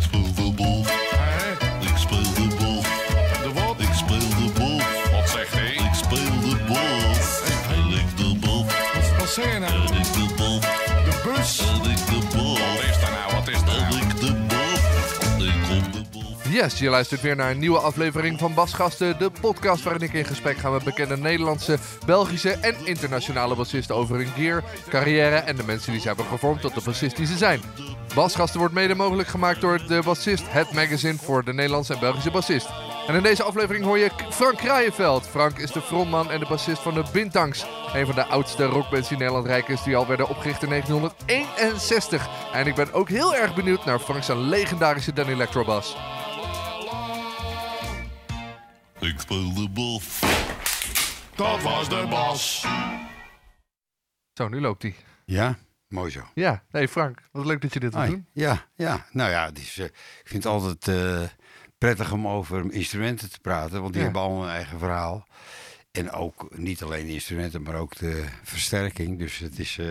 Ik speel de bal. Hè? Ik speel de bal. De wat? Ik speel de bal. Wat zegt hij? Ik speel de bal. En ik de bal. Wat, wat zeg je nou? En ik de bal. De bus? En ik de bal. Wat is dat nou? Wat is dat En nou? ik de bal. Ik kom de bal. Yes, je luistert weer naar een nieuwe aflevering van Basgasten, de podcast waarin ik in gesprek ga met bekende Nederlandse, Belgische en internationale bassisten over hun gear, carrière en de mensen die ze hebben gevormd tot de bassist die ze zijn. Basgasten wordt mede mogelijk gemaakt door de Bassist, het magazine voor de Nederlandse en Belgische bassist. En in deze aflevering hoor je Frank Kraaienveld. Frank is de frontman en de bassist van de Bintangs. Een van de oudste rockbands die Nederland rijk is, die al werden opgericht in 1961. En ik ben ook heel erg benieuwd naar Frank's legendarische Dan Electro bas. Ik speel de bal. Dat was de bas. Zo, nu loopt hij. Ja, mooi zo. Ja, hey Frank, wat leuk dat je dit Hoi. doen. Ja, ja, nou ja, eh, ik vind het altijd eh, prettig om over instrumenten te praten, want die Ja. hebben allemaal een eigen verhaal. En ook niet alleen de instrumenten, maar ook de versterking. Dus het is, eh,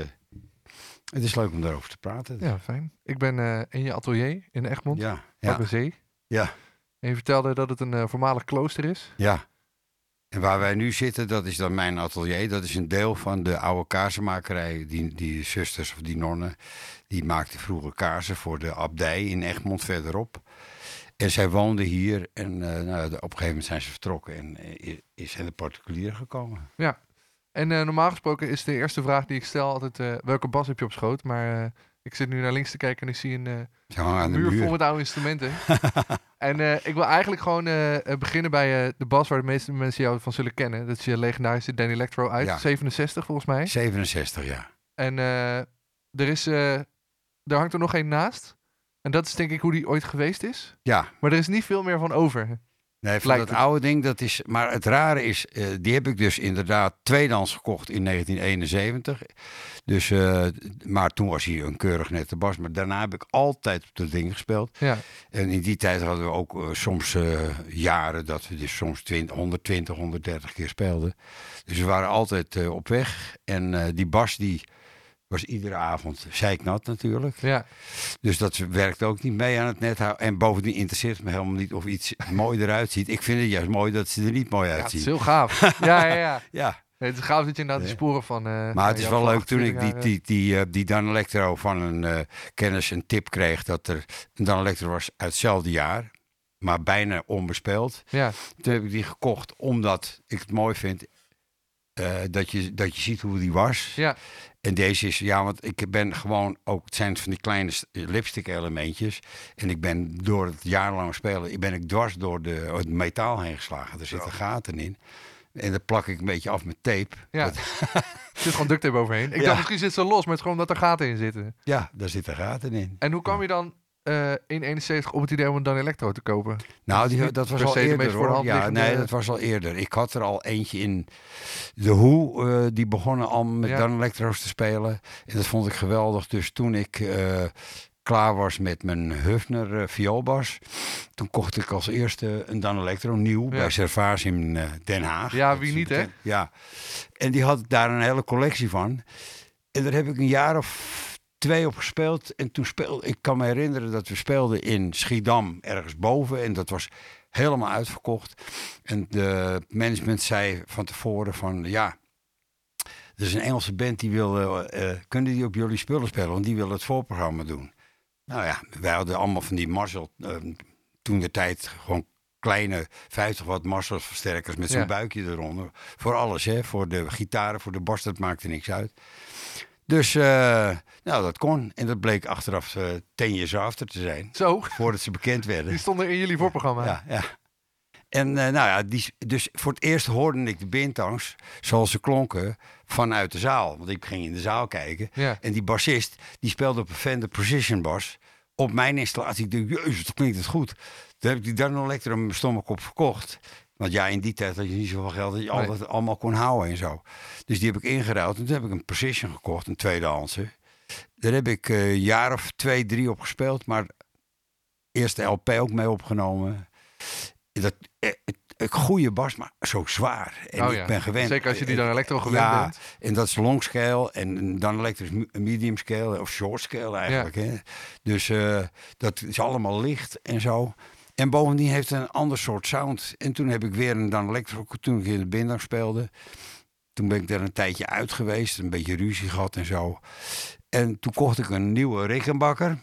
het is leuk om daarover te praten. Ja, fijn. Ik ben in je atelier in Egmond, ja, ja, zee. ja, En je vertelde dat het een voormalig klooster is. ja. En waar wij nu zitten, dat is dan mijn atelier. Dat is een deel van de oude kaarsenmakerij. Die, die zusters of die nonnen, die maakten vroeger kaarsen voor de abdij in Egmond verderop. En zij woonden hier en eh, nou, op een gegeven moment zijn ze vertrokken en eh, is zijn de particulier gekomen. Ja. En eh, normaal gesproken is de eerste vraag die ik stel altijd... welke bas heb je op schoot? Maar ik zit nu naar links te kijken en ik zie een de muur, vol muur. met oude instrumenten. en eh, ik wil eigenlijk gewoon eh, eh, beginnen bij de bas waar de meeste mensen jou van zullen kennen. Dat is je legendarische Dan Electro uit Ja. 67 volgens mij. 67 jaar. En er, is, er hangt er nog één naast. En dat is denk ik hoe die ooit geweest is. Ja, Maar er is niet veel meer van over. Nee, van dat het. oude ding, dat is. Maar het rare is, eh, die heb ik dus inderdaad tweedans gekocht in 1971. Dus, eh, maar toen was hij een keurig nette bas. Maar daarna heb ik altijd op dat ding gespeeld. Ja, En in die tijd hadden we ook eh, soms jaren dat we dus soms 20, 120, 130 keer speelden. Dus we waren altijd op weg. En die bas die was iedere avond zeiknat natuurlijk. ja. Dus dat werkt ook niet mee aan het net houden. En bovendien interesseert het me helemaal niet of iets mooi eruit ziet. Ik vind het juist mooi dat ze er niet mooi ja het is heel gaaf. ja, ja, ja. Ja, Nee, het is gaaf dat je inderdaad de sporen van... eh, maar het is wel leuk toen ik 28 die, die, die, eh, die Dan Electro van een eh, kennis een tip kreeg. Dat er een Dan Electro was uit hetzelfde jaar. Maar bijna onbespeeld. eh, Ja, Toen heb ik die gekocht omdat ik het mooi vind eh, dat, je, dat je ziet hoe die was. ja, En deze is, ja, want ik ben gewoon ook, het zijn van die kleine s- lipstick elementjes. En ik ben door het jarenlang spelen, ik ben ik dwars door de, het metaal heen geslagen. Er zitten gaten in. En dat plak ik een beetje af met tape. ja. Dat- er zit gewoon duct tape overheen. Ik Ja. dacht misschien zit ze los, maar het is gewoon dat er gaten in zitten. ja, daar zitten gaten in. En hoe kwam je dan eh, in 71 op het idee om een Dan Electro te kopen? Nou, die, dat was al eerder hoor. Ja, nee, dat was al eerder. Ik had er al eentje in de Who, eh, die begonnen al met Ja. Dan Electro's te spelen. En dat vond ik geweldig. Dus toen ik eh, klaar was met mijn Hufner eh, vioolbas, toen kocht ik als eerste een Dan Electro nieuw Ja. bij Servaas in eh, Den Haag. Ja, wie niet, hè? Ja. En die had daar een hele collectie van. En daar heb ik een jaar of twee op gespeeld. En toen speelde, ik kan me herinneren dat we speelden in Schiedam, ergens boven. En dat was helemaal uitverkocht. En de management zei van tevoren van, ja, er is een Engelse band die wil, eh, eh, kunnen die op jullie spullen spelen? Want die wil het voorprogramma doen. Nou ja, wij hadden allemaal van die Marshall, eh, toen de tijd gewoon kleine 50 watt Marshall versterkers met zo'n Ja. buikje eronder. Voor alles, hè. Voor de gitaren, voor de bas, dat maakte niks uit. Dus, eh, nou, dat kon. En dat bleek achteraf eh ten years after te zijn. Zo, Voordat ze bekend werden. die stonden in jullie voorprogramma. Ja, ja. En eh, nou ja, die, dus voor het eerst hoorde ik de bintangs zoals ze klonken vanuit de zaal. Want ik ging in de zaal kijken. Ja. En die bassist, die speelde op een Fender Precision bas. Op mijn installatie. Ik dacht, jezus, dat klinkt het goed. Toen heb ik die Dan met mijn stomach verkocht. Want ja, in die tijd had je niet zoveel geld dat je Nee. altijd allemaal kon houden en zo. Dus die heb ik ingeruild. En toen heb ik een Precision gekocht, een tweedehandse. Daar heb ik eh, een jaar of twee, drie op gespeeld. Maar eerst de LP ook mee opgenomen. Dat, eh, het- een goede bas, maar zo zwaar. En Oh ik ben gewend. Zeker als je die eh, dan elektro gewend ja, bent. en dat is long scale en dan elektrisch medium scale of short scale eigenlijk. Hè? Dus eh, dat is allemaal licht en zo. En bovendien heeft het een ander soort sound. En toen heb ik weer een dan elektro toen ik in de Bindang speelde. Toen ben ik daar een tijdje uit geweest, een beetje ruzie gehad en zo. En toen kocht ik een nieuwe Rickenbacker.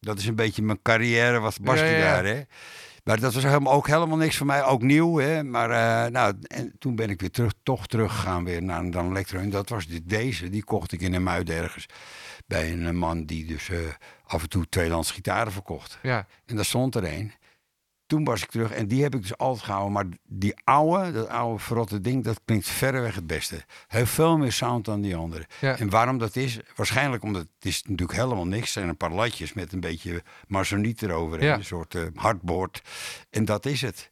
Dat is een beetje mijn carrière was basgitaar, hè. Maar dat was helemaal, ook helemaal niks voor mij, ook nieuw. Hè? Maar eh, nou, en toen ben ik weer terug, toch teruggegaan weer naar een dan Electro. En dat was dit, deze, die kocht ik in een muid ergens. Bij een man die dus eh, af en toe tweedehands gitaren verkocht. Ja, En daar stond er een. Toen was ik terug en die heb ik dus altijd gehouden. Maar die oude, dat oude verrotte ding, dat klinkt verreweg het beste. Heeft veel meer sound dan die andere. Ja. En waarom dat is? Waarschijnlijk omdat het is natuurlijk helemaal niks. Het zijn een paar latjes met een beetje marsoniet erover. Ja. Een soort eh, hardboard. En dat is het.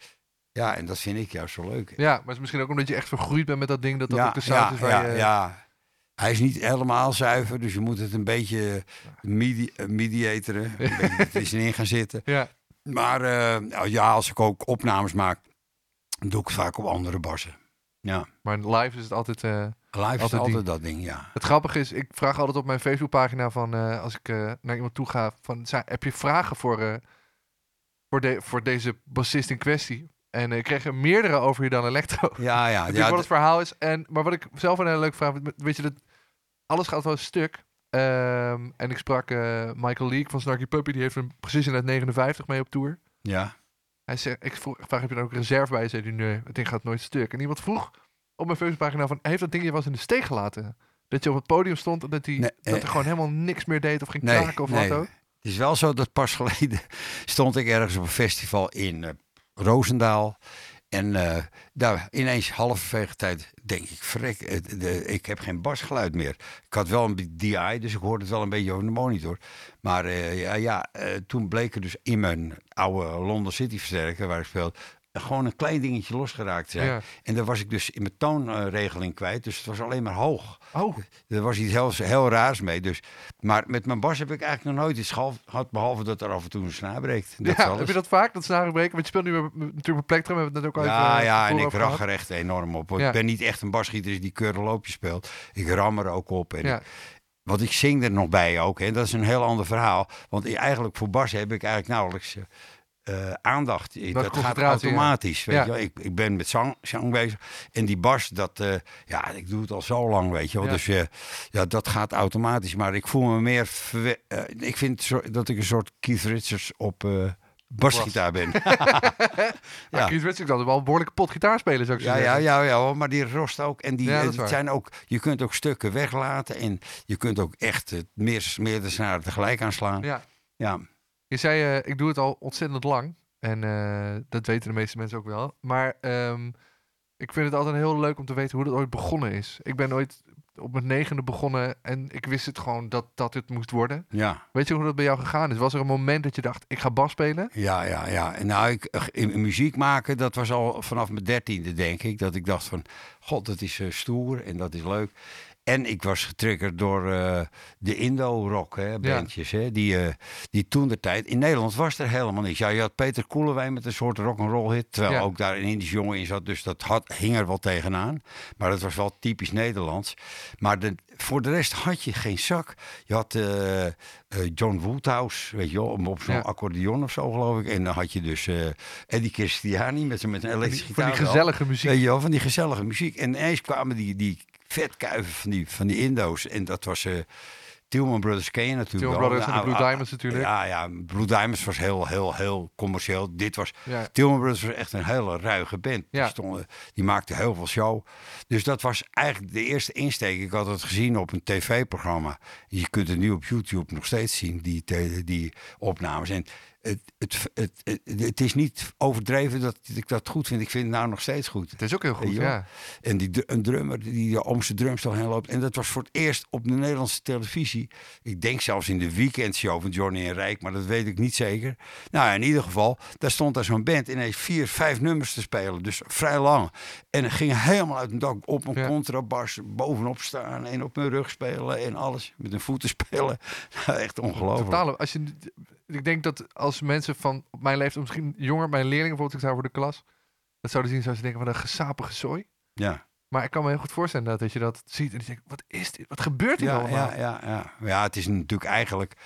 Ja, en dat vind ik juist zo leuk. ja, maar het is misschien ook omdat je echt vergroeid bent met dat ding, dat dat ook de sound ja, is waar ja, je... ja. Hij is niet helemaal zuiver, dus je moet het een beetje medi eh. Een beetje er tussenin gaan zitten. Ja. Maar eh, nou ja, als ik ook opnames maak, doe ik het vaak op andere bassen. Ja, Maar live is het altijd... eh, live is Altijd altijd, die. dat ding, ja. Het grappige is, ik vraag altijd op mijn Facebookpagina van eh, als ik naar iemand toe ga, van "Zijn- heb je vragen voor, voor, de, voor deze bassist in kwestie? En ik kreeg er meerdere over je dan Electro. Ja, ja, ja. wat het verhaal is. En, maar wat ik zelf een hele leuke vraag vind, weet je, dat alles gaat wel een stuk. Ehm, en ik sprak eh, Michael Leek van Snarky Puppy, die heeft een Precision uit 59 mee op tour. ja. Hij zegt, ik vroeg, vraag, heb je dan ook reserve bij? Zei, hij, nee, het ding gaat nooit stuk. En iemand vroeg op mijn Facebookpagina van, heeft dat ding je wel eens in de steek gelaten? Dat je op het podium stond en dat, hij, Nee, dat eh, er gewoon helemaal niks meer deed of ging Nee, kraken of nee. wat ook? Het is wel zo dat pas geleden stond ik ergens op een festival in eh, Roosendaal. En eh, daar ineens halverwege tijd denk ik, eh, de, ik heb geen basgeluid meer. Ik had wel een DI, dus ik hoorde het wel een beetje over de monitor. Maar eh, ja, ja eh, toen bleek er dus in mijn oude London City versterker, waar ik speelde, gewoon een klein dingetje losgeraakt zijn. Ja. En daar was ik dus in mijn toonregeling kwijt, dus het was alleen maar hoog. Oh, Er was iets heel, heel raars mee. Dus. Maar met mijn bas heb ik eigenlijk nog nooit iets gehad, behalve dat er af en toe een snaar breekt. Dat ja, alles. heb je dat vaak, dat snaren breken? Want je speelt nu met- natuurlijk met plektrum, hebben we het net ook al ja, even, ja, eh, en ik gehad. er echt enorm op. Ja. Ik ben niet echt een basgieter die keurenloopje speelt. Ik ram er ook op. En Ja. ik- want ik zing er nog bij ook. En dat is een heel ander verhaal. Want eigenlijk voor bas heb ik eigenlijk nauwelijks eh, aandacht. I- Dat gaat ja. automatisch. Weet Ja. je. Ik, ik ben met zang, zang bezig. En die bas, dat, eh, ja, ik doe het al zo lang, weet je wel. Ja. Dus eh, ja, dat gaat automatisch. Maar ik voel me meer... ik vind zo- dat ik een soort Keith Richards op... basgitaar ben. Ja. Ja. Keith Richards kan wel een behoorlijke pot gitaar spelen, zou ik Ja, ja, zeggen. ja, ja, hoor, maar die rost ook. En die, Ja, dat zijn ook, je kunt ook stukken weglaten. En je kunt ook echt eh, meer, meerdere snaren tegelijk aanslaan. Ja. Ja. Je zei, eh, ik doe het al ontzettend lang. En eh, dat weten de meeste mensen ook wel. Maar ehm, ik vind het altijd heel leuk om te weten hoe dat ooit begonnen is. Ik ben ooit op mijn negende begonnen en ik wist het gewoon dat, dat het moest worden. Ja, Weet je hoe dat bij jou gegaan is? Was er een moment dat je dacht, ik ga bas spelen? ja, ja. ja. En nou, ik, eh, in, muziek maken, dat was al vanaf mijn dertiende, denk ik. Dat ik dacht van, god, dat is stoer en dat is leuk. En ik was getriggerd door eh, de Indo-rock hè, bandjes. Hè, die, eh, die toen de tijd... In Nederland was er helemaal niks. Ja, je had Peter Koelewijn met een soort rock'n'roll hit. Terwijl Ja. ook daar een Indisch jongen in zat. Dus dat had, hing er wel tegenaan. Maar dat was wel typisch Nederlands. Maar de, voor de rest had je geen zak. Je had eh, John Woodhouse, weet je wel, op zo'n Ja. accordeon of zo, geloof ik. En dan had je dus Eddie Christiani met, met een elektrische van die gitaar. gezellige muziek. Weet je wel, van die gezellige muziek. En ineens kwamen die, die vetkuiven van die, van die Indo's. En dat was... eh Tillman Brothers ken je natuurlijk Tillman wel. Brothers en de Nou, Blue ah, Diamonds natuurlijk. Ja, ja, Blue Diamonds was heel, heel, heel commercieel. Dit was... Ja. Tillman Brothers was echt een hele ruige band. Ja. Die, stonden, die maakte heel veel show. Dus dat was eigenlijk de eerste insteek. Ik had het gezien op een tv-programma. Je kunt het nu op YouTube nog steeds zien, die, die opnames. En het, het, het, het, is niet overdreven dat ik dat goed vind. Ik vind het nou nog steeds goed. Het is ook heel goed, ja. En die, een drummer die om zijn drumstel heen loopt. En dat was voor het eerst op de Nederlandse televisie. Ik denk zelfs in de weekendshow van Johnny en Rijk, maar dat weet ik niet zeker. Nou, in ieder geval, daar stond daar zo'n band ineens vier, vijf nummers te spelen. Dus vrij lang. En het ging helemaal uit een dak op een Ja. contrabas, bovenop staan en op mijn rug spelen en alles. Met een voeten spelen. Echt ongelooflijk. Totale, als je, ik denk dat als mensen van op mijn leeftijd, misschien jonger, mijn leerlingen bijvoorbeeld, ik sta voor de klas. dat zouden zien, zouden ze denken, wat een gesapige zooi. Ja. Maar ik kan me heel goed voorstellen dat, dat je dat ziet en je denkt, wat is dit? Wat gebeurt hier Ja, allemaal? ja, ja, ja. ja, het is natuurlijk eigenlijk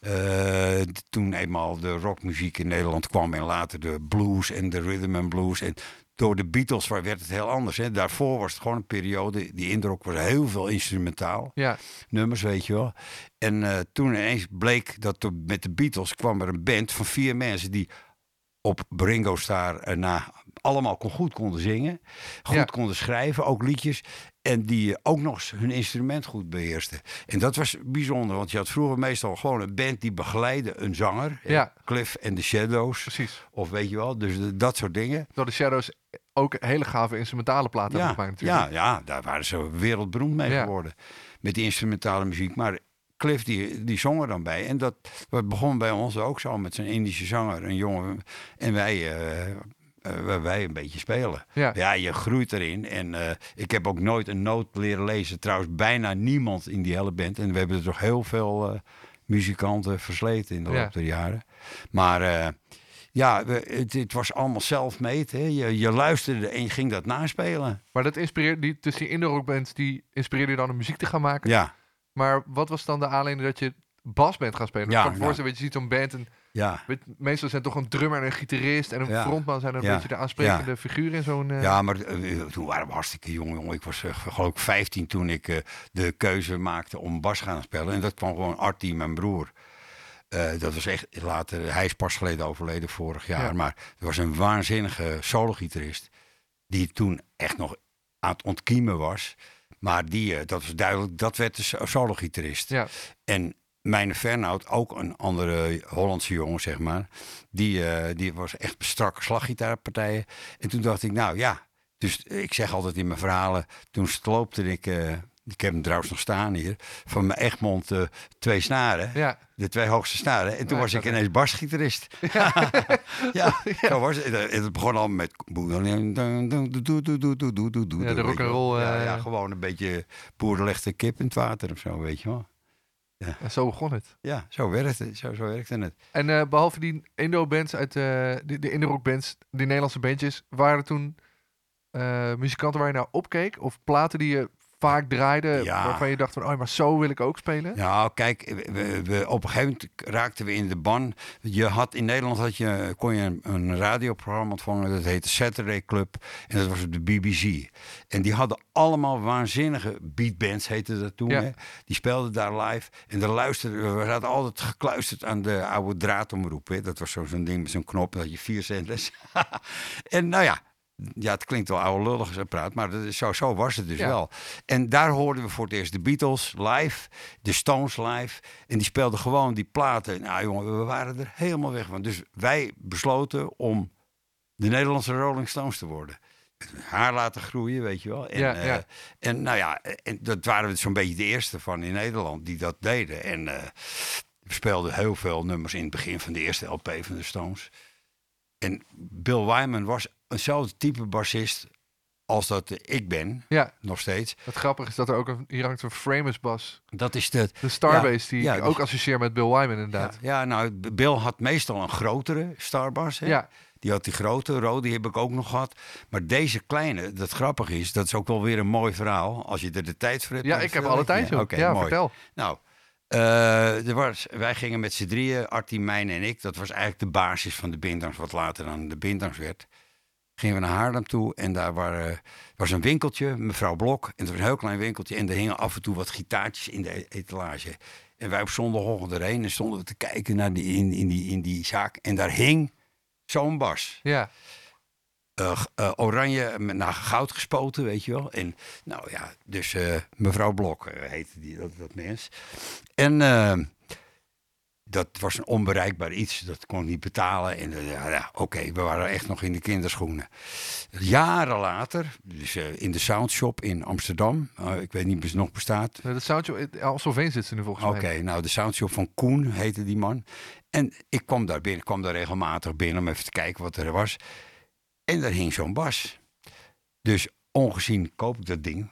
eh, toen eenmaal de rockmuziek in Nederland kwam en later de blues en de rhythm and blues. En door de Beatles waar- werd het heel anders. Hè. Daarvoor was het gewoon een periode, die indruk was heel veel instrumentaal. Ja, nummers, weet je wel. En eh, toen ineens bleek dat met de Beatles kwam er een band van vier mensen die op Ringo Starr eh, na allemaal kon, goed konden zingen, goed Ja. konden schrijven, ook liedjes. En die eh, ook nog hun instrument goed beheersten. En dat was bijzonder, want je had vroeger meestal gewoon een band die begeleidde een zanger. Ja. Cliff en de Shadows. precies. Of weet je wel, dus de- dat soort dingen. Door de Shadows ook hele gave instrumentale platen Ja, hebben gemaakt natuurlijk. ja, ja, daar waren ze wereldberoemd mee Ja. geworden. Met die instrumentale muziek. Maar Cliff die, die zong er dan bij. En dat, dat begon bij ons ook zo met zijn Indische zanger, een jongen. En wij, eh, wij- een beetje spelen. Ja. je groeit erin. En eh, ik heb ook nooit een noot leren lezen. Trouwens, bijna niemand in die hele band. En we hebben er toch heel veel muzikanten versleten in de Ja. loop der jaren. Maar ja, we- het, het was allemaal self-made. hè. Je, je luisterde en je ging dat naspelen. Maar dat inspireert, die, dus die indie bands, die inspireerde je dan om muziek te gaan maken. Ja, Maar wat was dan de aanleiding dat je bas bent gaan spelen? Ja, ik kan me ja. voorstellen, weet je, je ziet zo'n band en ja. weet, meestal zijn toch een drummer en een gitarist en een Ja. frontman zijn een Ja. beetje de aansprekende figuur in zo'n... eh, Ja, maar eh, toen waren we hartstikke jong, jongen. Ik was eh, geloof ik 15 toen ik eh, de keuze maakte om bas gaan spelen. En dat kwam gewoon Artie, mijn broer. Eh, dat was echt later, hij is pas geleden overleden vorig jaar. Ja. Maar er was een waanzinnige solo-gitarist. Die toen echt nog aan het ontkiemen was. Maar die, eh, dat was duidelijk, dat werd de so- solo-gitarist. Ja. En mijn Fernhout, ook een andere Hollandse jongen, zeg maar. Die, eh, die was echt strakke slaggitaarpartijen. En toen dacht ik, nou ja. Dus ik zeg altijd in mijn verhalen. Toen sloopte ik, ik heb hem trouwens nog staan hier. Van mijn Egmond eh, twee snaren. ja. De twee hoogste snaren. En toen Ja, was ik ineens basgitarist. Ja, zo was het. En Het begon al met... Ja, de rock'n'roll, Ja, eh, ja, gewoon een beetje boerenlegde kip in het water of zo, weet je wel. En zo begon het. Ja, zo werkte het. Zo, zo werkte het. En eh, behalve die Indo-bands uit eh, de, de Indo-rock-bands, die Nederlandse bandjes, waren er toen eh, muzikanten waar je naar opkeek? Of platen die je vaak draaide, Ja. waarvan je dacht van, oh, maar zo wil ik ook spelen? Nou, kijk, we, we- op een gegeven moment raakten we in de ban. Je had in Nederland had je, kon je een, een radioprogramma ontvangen, dat heette Saturday Club. En dat was op de BBC. En die hadden allemaal waanzinnige beatbands, heette dat toen. Ja. Hè? Die speelden daar live. En daar luisterden, we zaten altijd gekluisterd aan de oude draadomroep. Hè? Dat was zo- zo'n ding met zo'n knop, dat je vier zenders. en nou ja. Ja, het klinkt wel oude lullig als ik praat, maar dat zo, zo was het dus Ja. wel. En daar hoorden we voor het eerst de Beatles live, de Stones live. En die speelden gewoon die platen. Nou jongen, we waren er helemaal weg van. Dus wij besloten om de Nederlandse Rolling Stones te worden. Haar laten groeien, weet je wel. En, Ja, eh, ja. en nou ja, en dat waren we zo'n beetje de eerste van in Nederland die dat deden. En eh, we speelden heel veel nummers in het begin van de eerste LP van de Stones. En Bill Wyman was eenzelfde type bassist als dat ik ben, Ja, nog steeds. het grappige is dat er ook een, hier hangt een Framus bas. Dat is de, De Starbase, die ja, ik dus- ook associeer met Bill Wyman inderdaad. Ja, ja, nou, Bill had meestal een grotere Starbas. Hè? Ja, Die had die grote, rode, die heb ik ook nog gehad. Maar deze kleine, dat grappige is, dat is ook wel weer een mooi verhaal. Als je er de tijd voor hebt. ja ik heb alle tijd. Oké, ja, mooi. vertel. Nou, eh, er was, wij gingen met z'n drieën, Artie, Mijn en ik. Dat was eigenlijk de basis van de Bindans, wat later dan de Bindans werd. Gingen we naar Haarlem toe en daar waren, was een winkeltje, mevrouw Blok. En het was een heel klein winkeltje en er hingen af en toe wat gitaartjes in de e- etalage. En wij op zondagochtend erheen en stonden we te kijken naar die, in, in, die, in die zaak. En daar hing zo'n bas. Ja, Eh, eh, oranje met naar goud gespoten, weet je wel. En nou ja, dus eh, mevrouw Blok heette die, dat, dat mens. En dat was een onbereikbaar iets, dat kon ik niet betalen. En eh, ja, oké, we waren echt nog in de kinderschoenen. Jaren later, dus eh, in de Soundshop in Amsterdam, eh, ik weet niet of het nog bestaat. de soundje, Alsoveen zit ze nu volgens Oké, mij. nou de soundshop van Koen heette die man. En ik kwam daar binnen, kwam daar regelmatig binnen om even te kijken wat er was. En daar hing zo'n bas. Dus ongezien koop ik dat ding.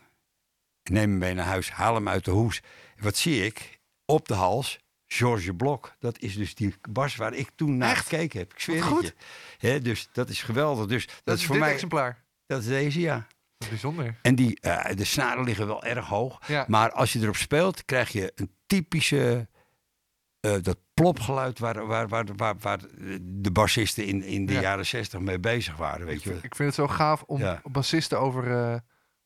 Neem hem mee naar huis, haal hem uit de hoes. En wat zie ik? Op de hals George Blok. Dat is dus die bas waar ik toen naar Echt? gekeken heb. Ik zweer goed. dus dat is geweldig. Dus dat, Dat, is is voor dit mij... exemplaar. Dat is deze, ja. Wat bijzonder. En die, eh, de snaren liggen wel erg hoog. Ja. Maar als je erop speelt, krijg je een typische... eh, dat plopgeluid waar, waar, waar, waar, waar de bassisten in, in de Ja. jaren zestig mee bezig waren. Weet Ik, je. ik vind het zo gaaf om Ja. bassisten over, eh,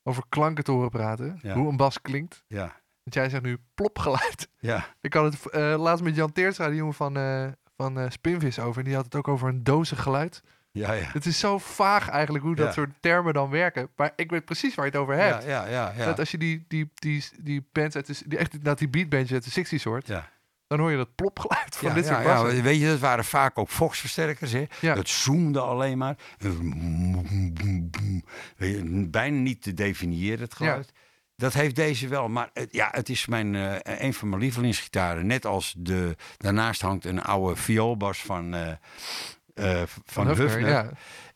over klanken te horen praten. Hoe een bas klinkt. Ja, Want jij zegt nu plopgeluid. ja, Ik had het eh, laatst met Jan Teertstra, die jongen van, eh, van eh, Spinvis, over. En die had het ook over een dozig geluid. ja, ja. Het is zo vaag eigenlijk hoe dat Ja. soort termen dan werken. Maar ik weet precies waar je het over hebt. Ja, ja, ja, ja. Dat als je die, die, die, die bands uit de, die echt dat die beatbandjes uit de 60s hoort, ja. dan hoor je dat plopgeluid van ja, dit ja, soort ja, bassen. weet je, dat waren vaak ook Fox-versterkers. Hè? Ja. Dat zoomde alleen maar. Bijna niet te definiëren, het geluid. Dat heeft deze wel, maar het, ja, het is mijn, eh, een van mijn lievelingsgitaren. Net als de, daarnaast hangt een oude vioolbas van, eh, van, Hufner, Hufner. Ja.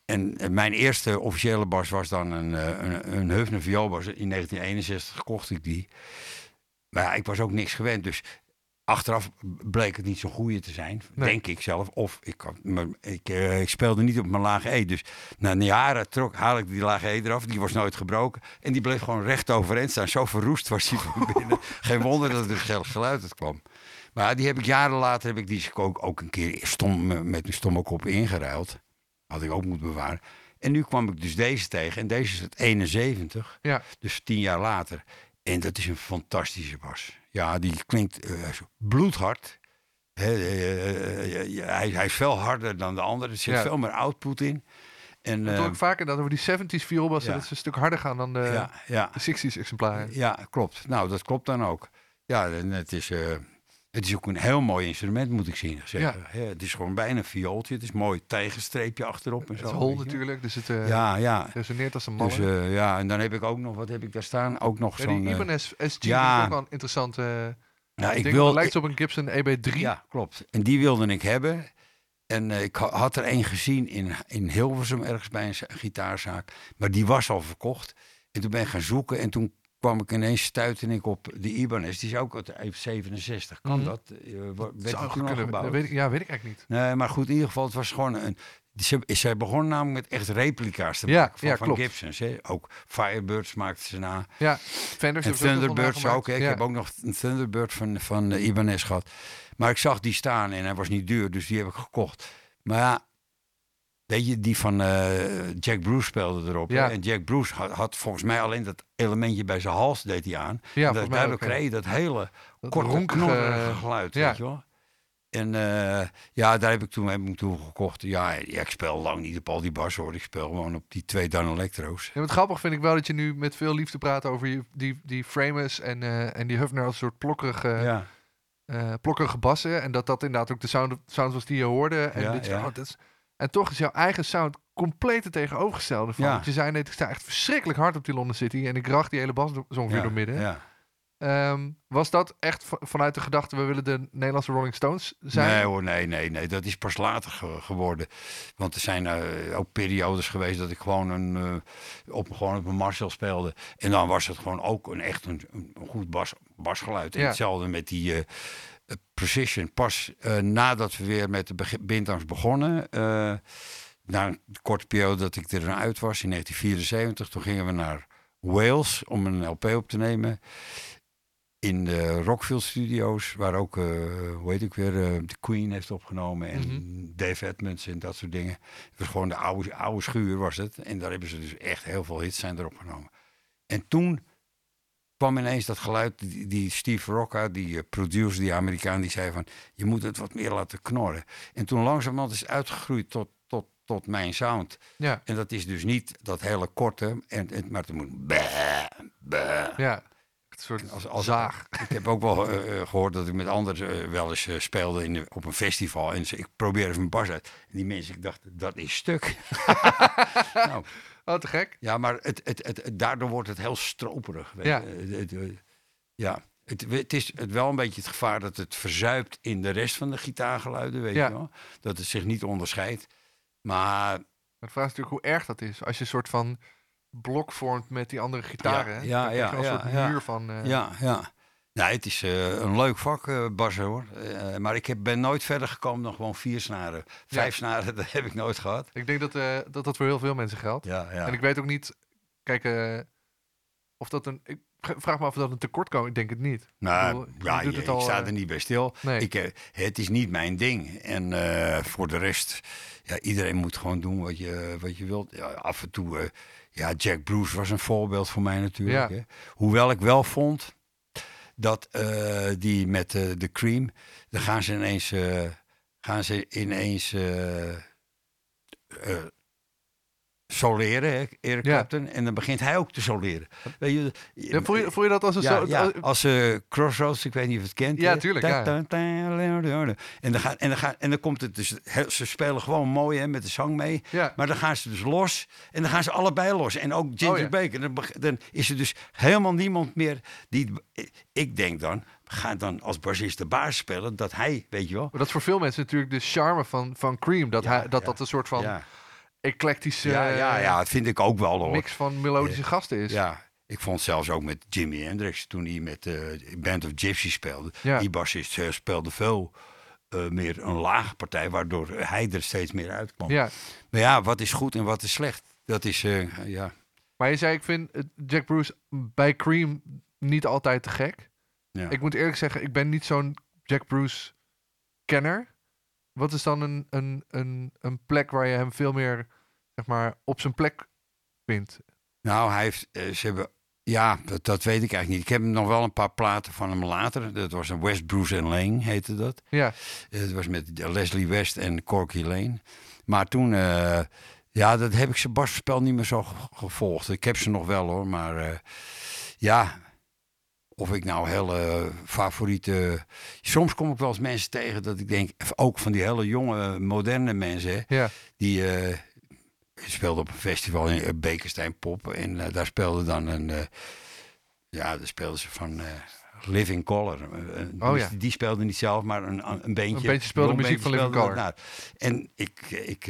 En mijn eerste officiële bas was dan een, een, een Hufner vioolbas. In 1961 kocht ik die. Maar ja, ik was ook niks gewend. Dus achteraf bleek het niet zo'n goede te zijn. Nee. Denk ik zelf. Of ik, maar ik, eh, ik speelde niet op mijn lage E. Dus na een jaren trok, haal ik die lage E eraf. Die was nooit gebroken. En die bleef gewoon recht overeind staan. Zo verroest was die van binnen. Geen wonder dat er dus geluid uit kwam. Maar die heb ik jaren later heb ik die ook, ook een keer stom, met een stomme kop ingeruild. Had ik ook moeten bewaren. En nu kwam ik dus deze tegen. En deze is het 71. Ja. Dus tien jaar later. En dat is een fantastische bas. Ja, die klinkt zo bloedhard. Eh, eh, hij, hij is veel harder dan de andere. Er zit Ja. veel meer output in. En, Dat hoor ik vaker dat over die 70s vioolbassen, ja. dat ze een stuk harder gaan dan de, ja, de 60s exemplaren. ja, klopt. Nou, dat klopt dan ook. Ja, en het is, het is ook een heel mooi instrument, moet ik zien, zeggen. Het is gewoon bijna een viooltje. Het is een mooi tegenstreepje achterop en Het zo. is hol natuurlijk, dus het eh, Ja, ja. resoneert als een malle. Dus eh, ja, en dan heb ik ook nog, wat heb ik daar staan? Ook nog ja, zo'n... die eh, Ibanez SG ja. is ook wel een interessante... nou, ik wil, Het lijkt op een Gibson EB3. Ja, klopt. En die wilde ik hebben. En ik ha- had er een gezien in, in Hilversum, ergens bij een za- gitaarzaak. Maar die was al verkocht. En toen ben ik gaan zoeken. En toen kwam ik ineens, stuitte ik op de Ibanez. Die is ook uit 67. Kan Mhm. dat? Eh, wa- werd die gebouwd? Dat weet ik, ja, weet ik eigenlijk niet. Nee, maar goed, in ieder geval, het was gewoon een... Ze, zij begon namelijk met echt replica's te Ja, maken van, ja, van. Gibsons. Hè? Ook Firebirds maakten ze na. Ja, Fenders En ze Thunderbirds ook. hè. Ik heb ook nog een Thunderbird van, van eh, Ibanez gehad. Maar ik zag die staan en hij was niet duur, dus die heb ik gekocht. Maar ja, weet je, die van eh, Jack Bruce speelde erop. Ja. En Jack Bruce had, had volgens mij alleen dat elementje bij zijn hals deed hij aan. Ja, mij daardoor ook, kreeg je dat hele Dat korte, knorrige geluid, ja. weet je wel. En eh, ja, daar heb ik toen, heb ik toen gekocht. Ja, ja, ik speel lang niet op al die bas hoor. Ik speel gewoon op die twee Dan Electro's. Ja, wat grappig vind ik wel dat je nu met veel liefde praat over die, die Framers en, eh, en die Hufner als soort plokkerige, ja. plokkerige bassen. En dat dat inderdaad ook de sound, sounds was die je hoorde. En, Ja, dit, ja. oh, dat is, en toch is jouw eigen sound compleet het tegenovergestelde van. Ja. Je zei net, ik sta echt verschrikkelijk hard op die London City. En ik racht die hele bas zo ongeveer ja, door midden. ja. Ehm, was dat echt vanuit de gedachte, we willen de Nederlandse Rolling Stones zijn? Nee hoor, nee, nee, nee. Dat is pas later ge- geworden. Want er zijn eh, ook periodes geweest dat ik gewoon, een, eh, op, gewoon op een Marshall speelde. En dan was het gewoon ook een echt een, een goed bas, basgeluid. En Ja. hetzelfde met die eh, Precision. Pas eh, nadat we weer met de bintangs begonnen... eh, na een korte periode dat ik er uit was, in 1974... toen gingen we naar Wales om een LP op te nemen in de Rockfield Studios, waar ook, eh, hoe heet ik weer, de Queen heeft opgenomen en Mhm. Dave Edmunds en dat soort dingen. Het was gewoon de oude, oude schuur was het. En daar hebben ze dus echt heel veel hits zijn erop genomen. En toen kwam ineens dat geluid, die, die Steve Rocca, die eh, producer, die Amerikaan, die zei van, je moet het wat meer laten knorren. En toen langzamerhand is het uitgegroeid tot, tot, tot mijn sound. Ja, En dat is dus niet dat hele korte, en, en, maar het moet... Bah, bah. ja. Een soort Als, als, zaag. Ik heb ook wel eh, eh, gehoord dat ik met anderen wel eens speelde in de- op een festival. En ze, ik probeerde even mijn bas uit. En die mensen, ik dacht, dat is stuk. nou, Oh, te gek. ja, maar het, het, het, daardoor wordt het heel stroperig. weet Ja. je. Eh, eh, ja. Het, het is het wel een beetje het gevaar dat het verzuipt in de rest van de gitaargeluiden. Weet Ja. je wel? Dat het zich niet onderscheidt. Maar de vraag is natuurlijk hoe erg dat is. Als je een soort van blok vormt met die andere gitaren. Ja, hè, ja, ja, een soort muur van... eh, Ja, ja. Nee, het is eh, een leuk vak, eh Bas, hoor. Eh, maar ik heb, ben nooit verder gekomen dan gewoon vier snaren. Vijf snaren, dat heb ik nooit gehad. Ik denk dat, dat dat voor heel veel mensen geldt. Ja, ja. En ik weet ook niet, kijk, of dat een. Ik vraag me af of dat een tekortkoming. Ik denk het niet. Nou, bedoel, je ja, je- het al, ik sta er niet bij stil. Nee. Ik, het is niet mijn ding. En voor de rest, ja, iedereen moet gewoon doen wat je, wat je wilt. Ja, af en toe, ja, Jack Bruce was een voorbeeld voor mij natuurlijk. Hè. Hoewel ik wel vond dat eh, die met eh, de Cream, dan gaan ze ineens, eh, gaan ze ineens soleren, hè, Eric Ja. Clapton. En dan begint hij ook te soleren. Weet je, Ja, voel, je, voel je dat als een ja, zo... ja, als- als eh, Crossroads, ik weet niet of je het kent. Ja, hè? tuurlijk, Ta- ja. ta- ta- En dan, gaan, en, dan gaan, en dan komt het dus, ze spelen gewoon mooi hè, met de zang mee. Ja. Maar dan gaan ze dus los en dan gaan ze allebei los. En ook Ginger Oh, ja. Baker. Dan, is er dus helemaal niemand meer die... Ik denk dan, ga dan als bassist de baas spelen, dat hij, weet je wel... Maar dat is voor veel mensen natuurlijk de charme van, van Cream. Dat, Ja, hij, dat ja. dat een soort van ja. Eclectische ja, ja, ja, dat vind ik ook wel hoor. mix van melodische gasten is. Ja, ik vond zelfs ook met Jimi Hendrix toen hij met eh Band of Gypsy speelde. Ja. Die bassist eh, speelde veel eh, meer een lage partij, waardoor hij er steeds meer uitkwam. Ja. Maar ja, wat is goed en wat is slecht? Dat is, ja. Maar je zei, ik vind Jack Bruce bij Cream niet altijd te gek. ja. Ik moet eerlijk zeggen, ik ben niet zo'n Jack Bruce kenner. Wat is dan een, een, een, een plek waar je hem veel meer zeg maar, op zijn plek vindt? Nou, hij heeft, eh, ze hebben, ja, dat, dat weet ik eigenlijk niet. Ik heb nog wel een paar platen van hem later. Dat was een West Bruce and Lane, heette dat. Ja, Het was met Leslie West en Corky Lane. Maar toen, eh, ja, dat heb ik zijn basspel niet meer zo ge- gevolgd. Ik heb ze nog wel hoor, maar eh, ja, of ik nou hele favoriete... Soms kom ik wel eens mensen tegen dat ik denk, ook van die hele jonge, moderne mensen, ja, die eh speelden op een festival in eh, Bekenstein Pop. En eh, daar speelde dan een, ja, daar speelden ze van... Living Color. Oh, die- ja. Die speelde niet zelf, maar een, een beentje. Een beetje speelde muziek van Living speelde na. En ik, ik,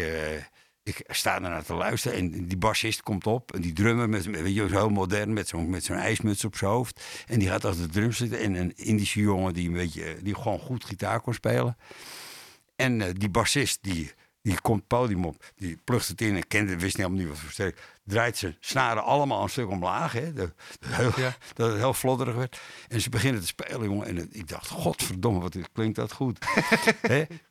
ik sta daarnaar te luisteren en die bassist komt op. En die drummer, met, weet je, heel modern, met zo'n met zo'n ijsmuts op zijn hoofd. En die gaat achter de drums zitten. En een Indische jongen die, een beetje, die gewoon goed gitaar kon spelen. En eh, die bassist, die, die komt het podium op. Die plucht het in en kende, wist helemaal niet wat voor. Draait ze snaren allemaal een stuk omlaag. Hè, dat, dat heel, Ja. dat het heel flodderig werd. En ze beginnen te spelen, jongen. En het- ik dacht, godverdomme, wat klinkt dat goed.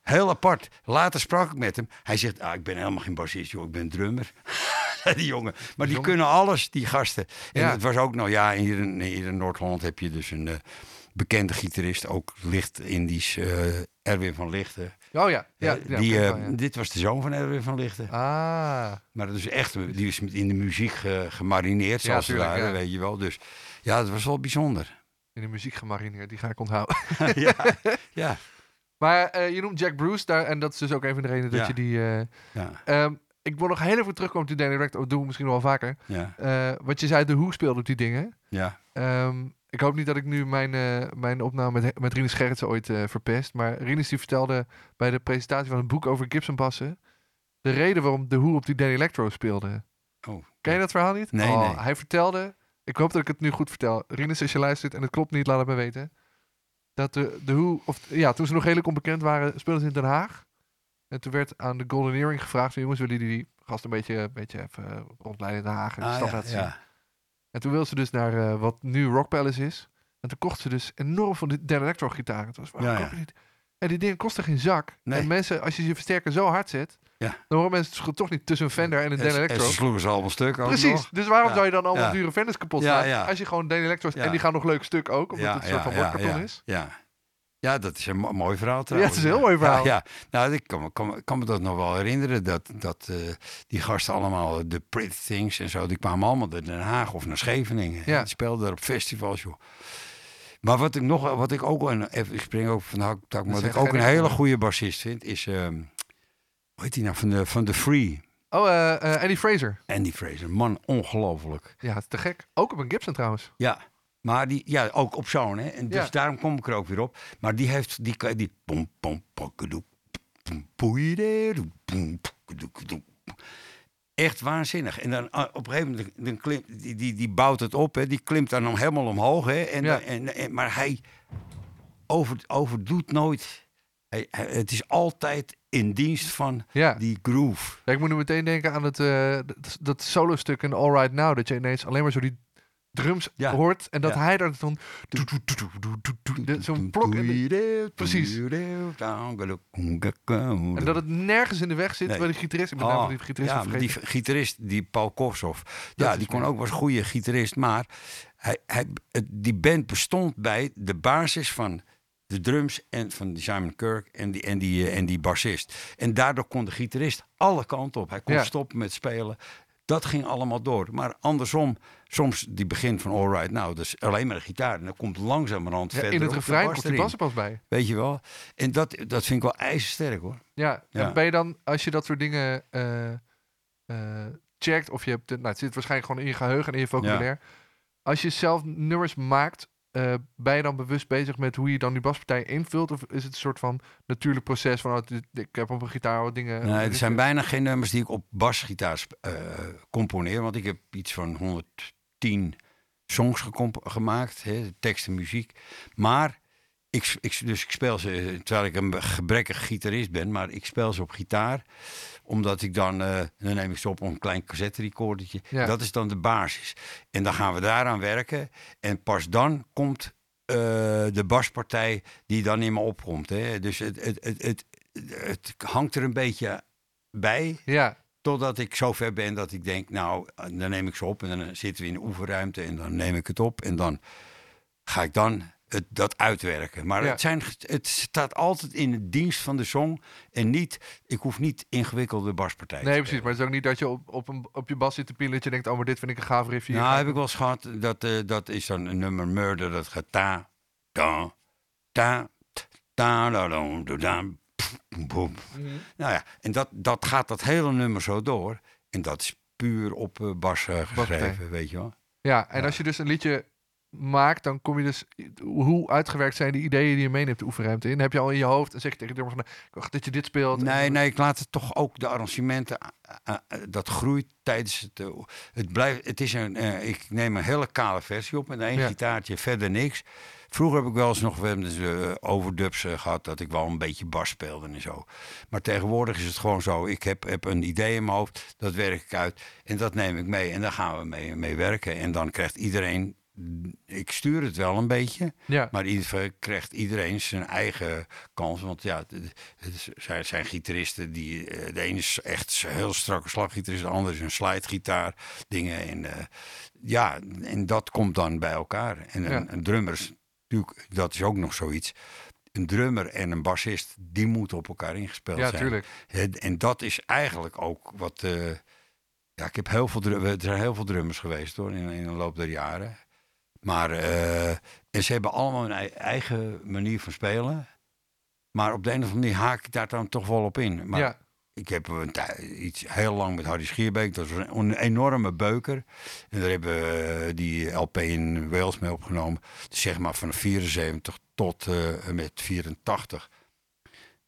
Heel apart. Later sprak ik met hem. Hij zegt, ah, ik ben helemaal geen bassist, joh. Ik ben drummer. Die jongen. Maar die kunnen alles, die gasten. En Ja. het was ook, nou ja, hier in, in Noord-Holland heb je dus een... eh, bekende gitarist, ook licht Indisch, eh, Erwin van Lichten. oh ja. ja, Eh, ja, die, ja. Dit was de zoon van Erwin van Lichten. Ah, Maar dat is echt, die is in de muziek ge- gemarineerd, Ja, zoals ze tuurlijk, waren, ja. weet je wel. Dus ja, dat was wel bijzonder. in de muziek gemarineerd, die ga ik onthouden. ja, ja, Maar eh, je noemt Jack Bruce daar, en dat is dus ook een van de redenen dat Ja. je die... ja, ehm, ik wil nog heel even terugkomen op die Danny Rector, dat doen we misschien nog wel vaker. ja, wat je zei, de Who speelde op die dingen. ja. Ehm, ik hoop niet dat ik nu mijn, eh, mijn opname met, met Rinus Gerritsen ooit eh, verpest. Maar Rinus die vertelde bij de presentatie van het boek over Gibson bassen... de reden waarom de Who op die Danny Electro speelde. Oh, Ken je dat verhaal niet? Nee, Oh, nee. Hij vertelde... Ik hoop dat ik het nu goed vertel. Rinus, als je luistert en het klopt niet, laat het me weten. Dat de, de Who... Of, ja, toen ze nog redelijk onbekend waren, speelden ze in Den Haag. En toen werd aan de Golden Earring gevraagd... jongens, willen jullie die gast een beetje, een beetje even rondleiden in Den Haag... en de ah, stad ja, laten zien? ja. En toen wilde ze dus naar eh, wat nu Rock Palace is. En toen kocht ze dus enorm van die Dan Electro gitaren. Het was, Ja, ja. En die dingen kosten geen zak. Nee. En mensen, als je je versterker zo hard zet, Ja. dan horen mensen het toch niet tussen een Fender en een Dan En, en Electro. ze sloegen ze allemaal stuk ook Precies. nog. Dus waarom zou je dan allemaal dure Fenders kapot maken? Als je gewoon Dan Electro's... En die gaan nog leuk stuk ook, omdat het een soort van bordkarton is. Ja. Ja, dat is een mo- mooi verhaal Ja, trouwens. het is een heel mooi verhaal. Ja, ja. Nou, ik kan, me- kan, kan me dat nog wel herinneren. Dat, dat eh, die gasten allemaal, eh, de Pretty Things en zo, die kwamen allemaal naar Den Haag of naar Scheveningen. Ja. Die speelden daar op festivals, joh. Maar wat ik nog, wat ik ook, een, even, ik spring ook van hak tak, maar wat ik ook een hele goede bassist vind, is, ehm, hoe heet die nou, van de, van de Free. Oh, eh, Eddie Fraser. Andy Fraser, man, ongelooflijk. Ja, te gek. Ook op een Gibson trouwens. Ja, maar die, ja, ook op zo'n, hè. En dus Ja. daarom kom ik er ook weer op. Maar die heeft, die, die, pom, pom, pom, Echt waanzinnig. En dan ah, op een gegeven moment, dan klimt, die, die, die bouwt het op, hè, die klimt dan helemaal omhoog. Hè, en, Ja. en, en, maar hij over, overdoet nooit. Hij, hij- het is altijd in dienst van Ja. die groove. Ja, ik moet nu meteen denken aan het, eh, dat, dat solo-stuk in All Right Now. Dat je ineens alleen maar zo die drums Ja. hoort. En dat Ja. hij daar dan... Zo'n plok. Precies. en dat het nergens in de weg zit Nee. bij de gitarist. Ik ben Oh, die gitarist ja, die gitarist, die Paul Kossoff, ja, die kon ook was goede gitarist, maar hij, hij, die band bestond bij de basis van de drums en van Simon Kirk en die, en die, eh, en die bassist. En daardoor kon de gitarist alle kanten op. Hij kon Ja. stoppen met spelen. Dat ging allemaal door. Maar andersom, soms die begin van All Right Now, dus alleen maar de gitaar. En dan komt langzamerhand Ja, verder in het refrein komt die bas er pas bij. Weet je wel? En dat, dat vind ik wel ijzersterk hoor. Ja, Ja. en ben je dan, als je dat soort dingen eh, checkt, of je hebt, het- nou, het zit waarschijnlijk gewoon in je geheugen en in je vocabulaire. Als je zelf nummers maakt, eh, ben je dan bewust bezig met hoe je dan die baspartij invult? Of is het een soort van natuurlijk proces van, oh, ik heb op een gitaar wat dingen... Nee, er zijn bijna geen nummers die ik op basgitaar sp- eh, componeer. Want ik heb iets van 110 songs gemaakt, hè, tekst en muziek. Maar ik, ik, dus ik speel ze, eh, terwijl ik een gebrekkig gitarist ben, maar ik speel ze op gitaar. Omdat ik dan, eh, dan neem ik ze op op een klein cassette recordertje. Ja. Dat is dan de basis. En dan gaan we daaraan werken. En pas dan komt eh, de baspartij die dan in me opkomt. Hè. Dus het, het, het, het, het hangt er een beetje bij. Ja, Totdat ik zover ben dat ik denk, nou, dan neem ik ze op en dan zitten we in de oefenruimte en dan neem ik het op en dan ga ik dan het, dat uitwerken. Maar Ja. het, zijn, het staat altijd in de dienst van de song en niet, ik hoef niet ingewikkelde baspartijen nee precies. Maar het is ook niet dat je op, op, een, op je bas zit te pielen dat je denkt, oh, maar dit vind ik een gaaf riffje. Nou, heb ik- wel eens gehad, dat, eh, dat is dan een nummer Murder, dat gaat ta, ta, ta, ta, da, da, da, da, pff, boem. Mhm. Nou ja, en dat, dat gaat dat hele nummer zo door. En dat is puur op eh, bas eh, geschreven, weet je wel. Ja, en Ja. als je dus een liedje maakt, dan kom je dus... Hoe uitgewerkt zijn die ideeën die je meeneemt de oefenruimte in? Heb je al in je hoofd en zeg je tegen de drummer van... "Nou, Ik wacht dat je dit speelt. Nee, nee, ik laat het toch ook de arrangementen. eh, eh, dat groeit tijdens het. eh, het, blijft, het is een. eh, ik neem een hele kale versie op met één Ja. gitaartje, verder niks. Vroeger heb ik wel eens nog dus, eh, overdubs eh, gehad dat ik wel een beetje bas speelde en zo. Maar tegenwoordig is het gewoon zo. Ik heb, heb een idee in mijn hoofd, dat werk ik uit en dat neem ik mee en daar gaan we mee, mee werken. En dan krijgt iedereen. Ik stuur het wel een beetje. Ja, Maar in ieder geval krijgt iedereen zijn eigen kans. Want ja, het- zijn, gitaristen die. eh, De ene is echt een heel strakke slaggitarist, de andere is een slidegitaar. Dingen. En eh, ja, en dat komt dan bij elkaar. En een, Ja. een drummer is natuurlijk, dat is ook nog zoiets. Een drummer en een bassist, die moeten op elkaar ingespeeld ja zijn. tuurlijk. En dat is eigenlijk ook wat. eh, ja, ik heb heel veel, er zijn heel veel drummers geweest hoor, in, in de loop der jaren. Maar eh, en ze hebben allemaal hun ei- eigen manier van spelen. Maar op de een of andere manier haak ik daar dan toch wel op in. Maar ja, ik heb een iets heel lang met Harry Schierbeek. Dat was een, enorme beuker. En daar hebben we die LP in Wales mee opgenomen. Dus zeg maar van 74 tot eh, met 84.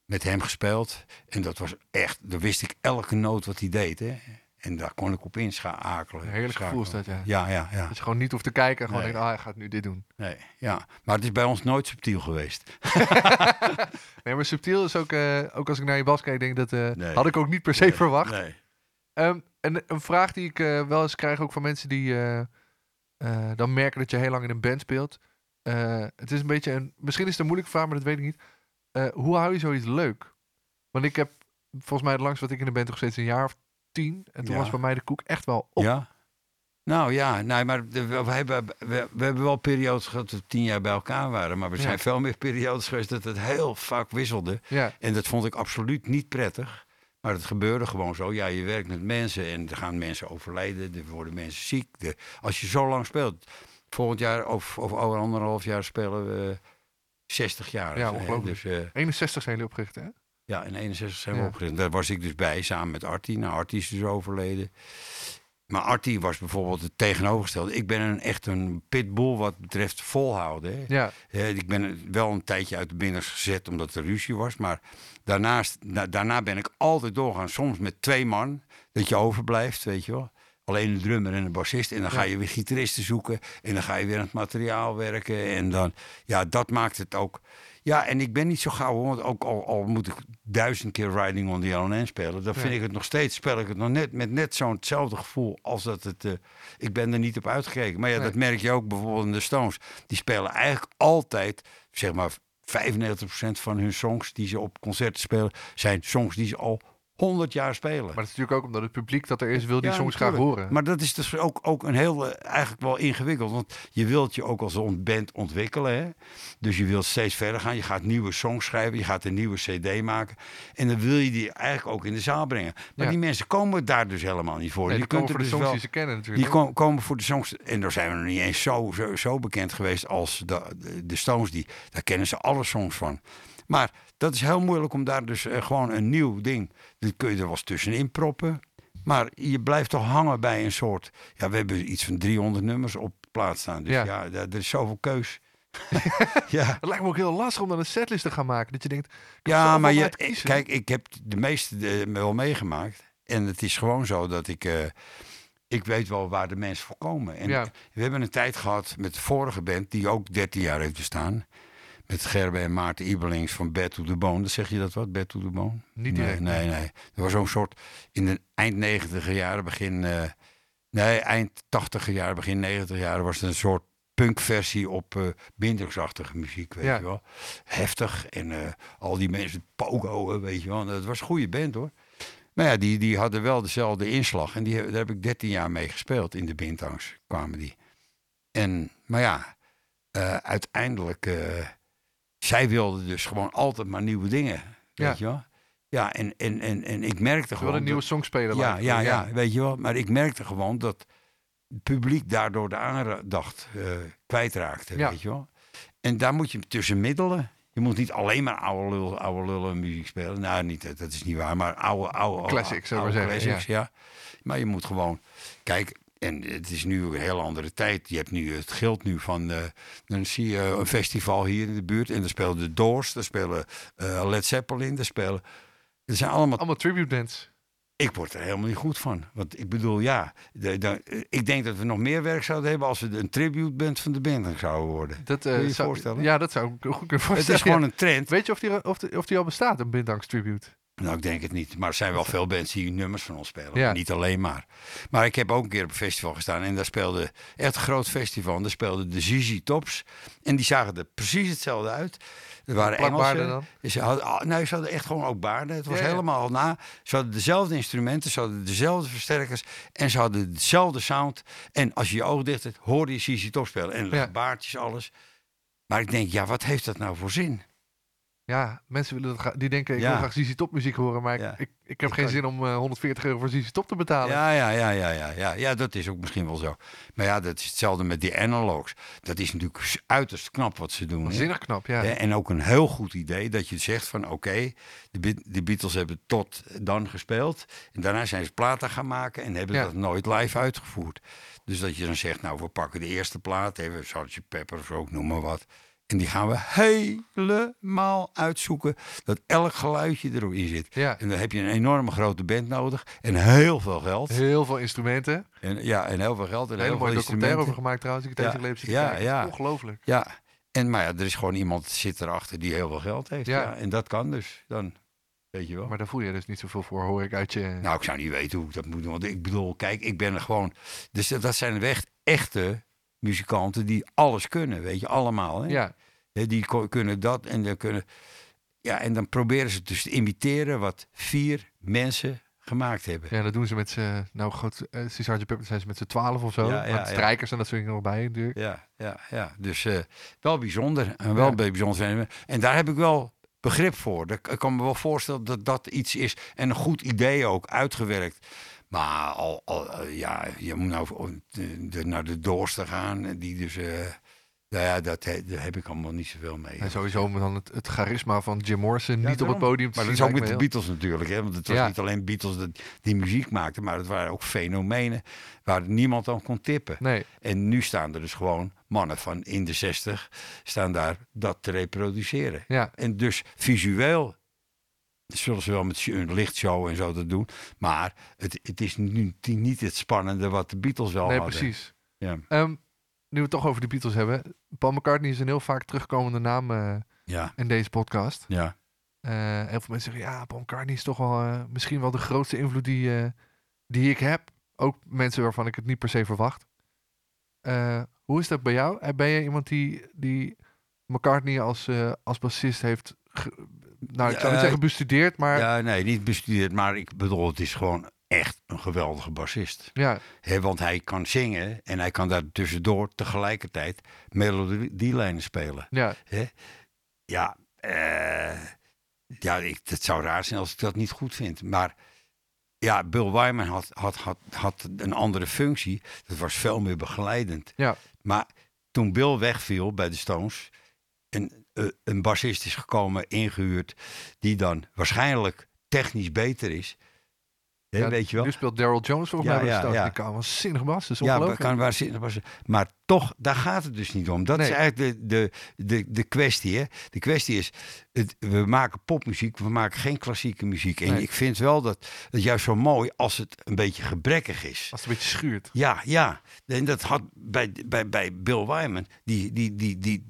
Met hem gespeeld. En dat was echt, daar wist ik elke noot wat hij deed. Hè. En daar kon ik op inschakelen. Een heerlijk gevoel is dat, ja. Ja, ja, ja. Dat je gewoon niet hoeft te kijken en gewoon Nee. denkt, ah, hij gaat nu dit doen. Nee, ja. Maar het is bij ons nooit subtiel geweest. Nee, maar subtiel is ook, eh, ook als ik naar je bas kijk, denk ik dat eh, Nee. had ik ook niet per se verwacht. Nee. Ehm, en een vraag die ik eh, wel eens krijg ook van mensen die dan merken dat je heel lang in een band speelt. Het is een beetje een, misschien is het een moeilijke vraag, maar dat weet ik niet. Hoe hou je zoiets leuk? Want ik heb volgens mij het langst wat ik in de band nog steeds een jaar of tien. En toen Ja. was bij mij de koek echt wel op. Ja? Nou ja, nee, maar de- we, we hebben, we, we hebben wel periodes gehad dat we tien jaar bij elkaar waren. Maar Ja. zijn veel meer periodes geweest dat het heel vaak wisselde. Ja, En dat vond ik absoluut niet prettig. Maar het gebeurde gewoon zo. Ja, je werkt met mensen en er gaan mensen overlijden. Er worden mensen ziek. De, als je zo lang speelt. Volgend jaar of, of over anderhalf jaar spelen we 60 jaar. Ja, ongelooflijk. Dus, eh, 61 zijn jullie opgericht, hè? Ja, in 61 zijn we Ja. opgericht. Daar was ik dus bij, samen met Artie. Nou, Artie is dus overleden. Maar Artie was bijvoorbeeld het tegenovergestelde. Ik ben een, echt een pitbull wat betreft volhouden. Hè. Ja. Eh, ik ben wel een tijdje uit de binners gezet omdat er ruzie was. Maar daarnaast, na- daarna ben ik altijd doorgaan. Soms met twee man, dat je overblijft, weet je wel. Alleen een drummer en een bassist. En dan ga je weer gitaristen zoeken. En dan ga je weer aan het materiaal werken. En dan, ja, dat maakt het ook. Ja, en ik ben niet zo gauw, hoor, want ook al, al moet ik duizend keer Riding on the LNN spelen, dan vind ik het nog steeds, speel ik het nog net met net zo'nzelfde gevoel als dat het, eh, ik ben er niet op uitgekeken. Maar ja, Nee. dat merk je ook bijvoorbeeld in de Stones. Die spelen eigenlijk altijd, zeg maar 95% van hun songs die ze op concerten spelen, zijn songs die ze al 100 jaar spelen. Maar dat is natuurlijk ook omdat het publiek dat er is, wil die Ja, songs graag horen. Maar dat is dus ook, ook een heel, eh, eigenlijk wel ingewikkeld. Want je wilt je ook als een band ontwikkelen. Hè? Dus je wilt steeds verder gaan. Je gaat nieuwe songs schrijven. Je gaat een nieuwe cd maken. En dan wil je die eigenlijk ook in de zaal brengen. Maar Ja. die mensen komen daar dus helemaal niet voor. Nee, je die komen kunt voor de dus songs wel- die ze kennen natuurlijk. die kom- komen voor de songs. En daar zijn we nog niet eens zo, zo, zo bekend geweest als de, de, de Stones. Die, daar kennen ze alle songs van. Maar dat is heel moeilijk om daar dus eh, gewoon een nieuw ding. Dat kun je er wel eens tussenin proppen. Maar je blijft toch hangen bij een soort. Ja, we hebben iets van 300 nummers op plaats staan. Dus Ja. er is zoveel keus. ja. Het lijkt me ook heel lastig om dan een setlist te gaan maken. Dat je denkt, Ja, maar je, kiezen. kijk, ik heb de meeste eh, wel meegemaakt. En het is gewoon zo dat ik. eh, ik weet wel waar de mensen voor komen. En Ja. we hebben een tijd gehad met de vorige band, die ook 13 jaar heeft bestaan. Met Gerbe en Maarten Ibelings van Bad to the Bone. Dan zeg je dat wat, Bad to the Bone? Niet nee, direct, Nee, nee. Er was zo'n soort in de eind 90 jaren, begin. eh, nee, eind 80 jaren, begin 90 jaren was het een soort punkversie op bindersachtige muziek, weet Ja. je wel. Heftig en eh, al die mensen pogo, weet je wel. Dat was een goede band hoor. Maar ja, die, die hadden wel dezelfde inslag. En die, daar heb ik 13 jaar mee gespeeld in de Bintangs, kwamen die. En, maar ja, uiteindelijk, zij wilden dus gewoon altijd maar nieuwe dingen, Ja. weet je wel. Ja, en, en, en, en ik merkte gewoon... willen een nieuwe dat- song spelen. ja, ja, ja, weet je wel. Maar ik merkte gewoon dat het publiek daardoor de aandacht eh kwijtraakte, Ja. weet je wel. En daar moet je tussen middelen. Je moet niet alleen maar oude, lul, oude lullen muziek spelen. Nou, niet, dat is niet waar. Maar oude, oude, Classics, oude zeggen, classics, ja. Maar je moet gewoon... Kijk, en het is nu ook een heel andere tijd. Je hebt nu het geld nu van... eh, dan zie je een festival hier in de buurt. En dan spelen de Doors. Daar spelen eh, Led Zeppelin. Daar spelen... Het zijn allemaal Allemaal tribute bands. ik word er helemaal niet goed van. Want ik bedoel, ja, de, de- ik denk dat we nog meer werk zouden hebben als we een tribute band van de band zouden worden. Dat, eh, Kun je je zou- voorstellen? Ja, dat zou ik goed kunnen voorstellen. Het is gewoon een trend. Weet je of die, of, die, of die al bestaat, een Bindangs tribute? Nou, ik denk het niet. Maar er zijn wel veel bands die nummers van ons spelen. Ja. Niet alleen maar. Maar ik heb ook een keer op een festival gestaan. En daar speelde echt een groot festival. En daar speelden de ZZ Tops. En die zagen er precies hetzelfde uit. Er waren Engelsen. dan? Ze hadden, nee, ze hadden echt gewoon ook baarden. Het was Ja, ja. helemaal na. Ze hadden dezelfde instrumenten, ze hadden dezelfde versterkers en ze hadden dezelfde sound. En als je je ogen dicht hebt, hoorde je CC Top spelen. En baardjes, alles. Maar ik denk, ja, wat heeft dat nou voor zin? Ja, mensen willen dat die denken, ik Ja. wil graag ZZ Top muziek horen, maar ik, ik, ik heb Ik geen kan- zin om eh, 140 euro voor ZZ Top te betalen. Ja, ja, ja, ja, ja, ja. Ja, dat is ook misschien wel zo. Maar ja, dat is hetzelfde met die analogs. Dat is natuurlijk uiterst knap wat ze doen. hè. Waanzinnig knap, ja. En ook een heel goed idee dat je zegt van oké, de, de Beatles hebben tot dan gespeeld. En daarna zijn ze platen gaan maken en hebben Ja. dat nooit live uitgevoerd. Dus dat je dan zegt, nou we pakken de eerste plaat, even Sgt. Pepper of zo, noem maar wat. En die gaan we helemaal uitzoeken. Dat elk geluidje erin zit. Ja. En dan heb je een enorme grote band nodig. En heel veel geld. Heel veel instrumenten. En, ja, en heel veel geld. En Een hele heel mooie documentaire over gemaakt trouwens. Ik heb Ja, zitten ja, ja. Ongelooflijk. Ja, en maar ja, er is gewoon iemand zit erachter die heel veel geld heeft. Ja. Ja. en dat kan dus. Dan weet je wel. Maar daar voel je dus niet zoveel voor, hoor ik uit je... Nou, ik zou niet weten hoe ik dat moet doen. Want ik bedoel, kijk, ik ben er gewoon. Dus dat zijn echt echte muzikanten die alles kunnen, weet je, allemaal. Hè? ja, Die kunnen dat en dan kunnen. Ja, en dan proberen ze dus te imiteren wat vier mensen gemaakt hebben. ja, dat doen ze met z'n... Nou, goed, uh, Sgt. Pepper zijn ze met z'n twaalf of zo. Ja, ja, strijkers en dat soort dingen nog bij natuurlijk. Ja, ja, ja. Dus eh, wel bijzonder. En wel bijzonder zijn. En daar heb ik wel begrip voor. Ik kan me wel voorstellen dat dat iets is. En een goed idee ook, uitgewerkt. Maar al, al, eh, ja, je moet nou de- naar de Doors te gaan. Die dus, eh, Nou ja, dat, he- daar heb ik allemaal niet zoveel mee. En sowieso dan het, het charisma van Jim Morrison Ja, niet op het podium te Maar dat is ook met de heel- Beatles natuurlijk. Hè? Want het was Ja. niet alleen Beatles dat die muziek maakten, maar het waren ook fenomenen waar niemand aan kon tippen. Nee, En nu staan er dus gewoon mannen van in de 60 staan daar dat te reproduceren. En dus visueel zullen ze wel met een lichtshow en zo dat doen. Maar het, het is nu niet het spannende wat de Beatles wel Nee, hadden. precies. Ja. Ehm, nu we het toch over de Beatles hebben. Paul McCartney is een heel vaak terugkomende naam eh, Ja, in deze podcast. ja. Eh, heel veel mensen zeggen, ja, Paul McCartney is toch wel eh, misschien wel de grootste invloed die, die ik heb. Ook mensen waarvan ik het niet per se verwacht. Hoe is dat bij jou? Ben je iemand die, die McCartney als, als bassist heeft, nou ik zou niet Ja, zeggen bestudeerd, maar ja, ja, nee, niet bestudeerd, maar ik bedoel, het is gewoon echt een geweldige bassist. Hè, want hij kan zingen en hij kan daar tussendoor tegelijkertijd melodielijnen spelen. ja, Hè? Ja, eh, ja ik, het zou raar zijn als ik dat niet goed vind. Maar ja, Bill Wyman had, had, had, had een andere functie. Dat was veel meer begeleidend. Ja. Maar toen Bill wegviel bij de Stones... en eh, een bassist is gekomen, ingehuurd... die dan waarschijnlijk technisch beter is... Ja, weet je wel? Nu speelt Daryl Jones volgens Ja, mij ja, ja. Die kan wel zinnig bas, dat is Ja, kan waanzinnig was. Maar toch, daar gaat het dus niet om. Dat is eigenlijk de, de, de, de kwestie. Hè? De kwestie is, het, we maken popmuziek, we maken geen klassieke muziek. En Nee. ik vind wel dat het juist zo mooi als het een beetje gebrekkig is. Als het een beetje schuurt. Ja, ja. En dat had bij, bij, bij Bill Wyman, die, die, die, die,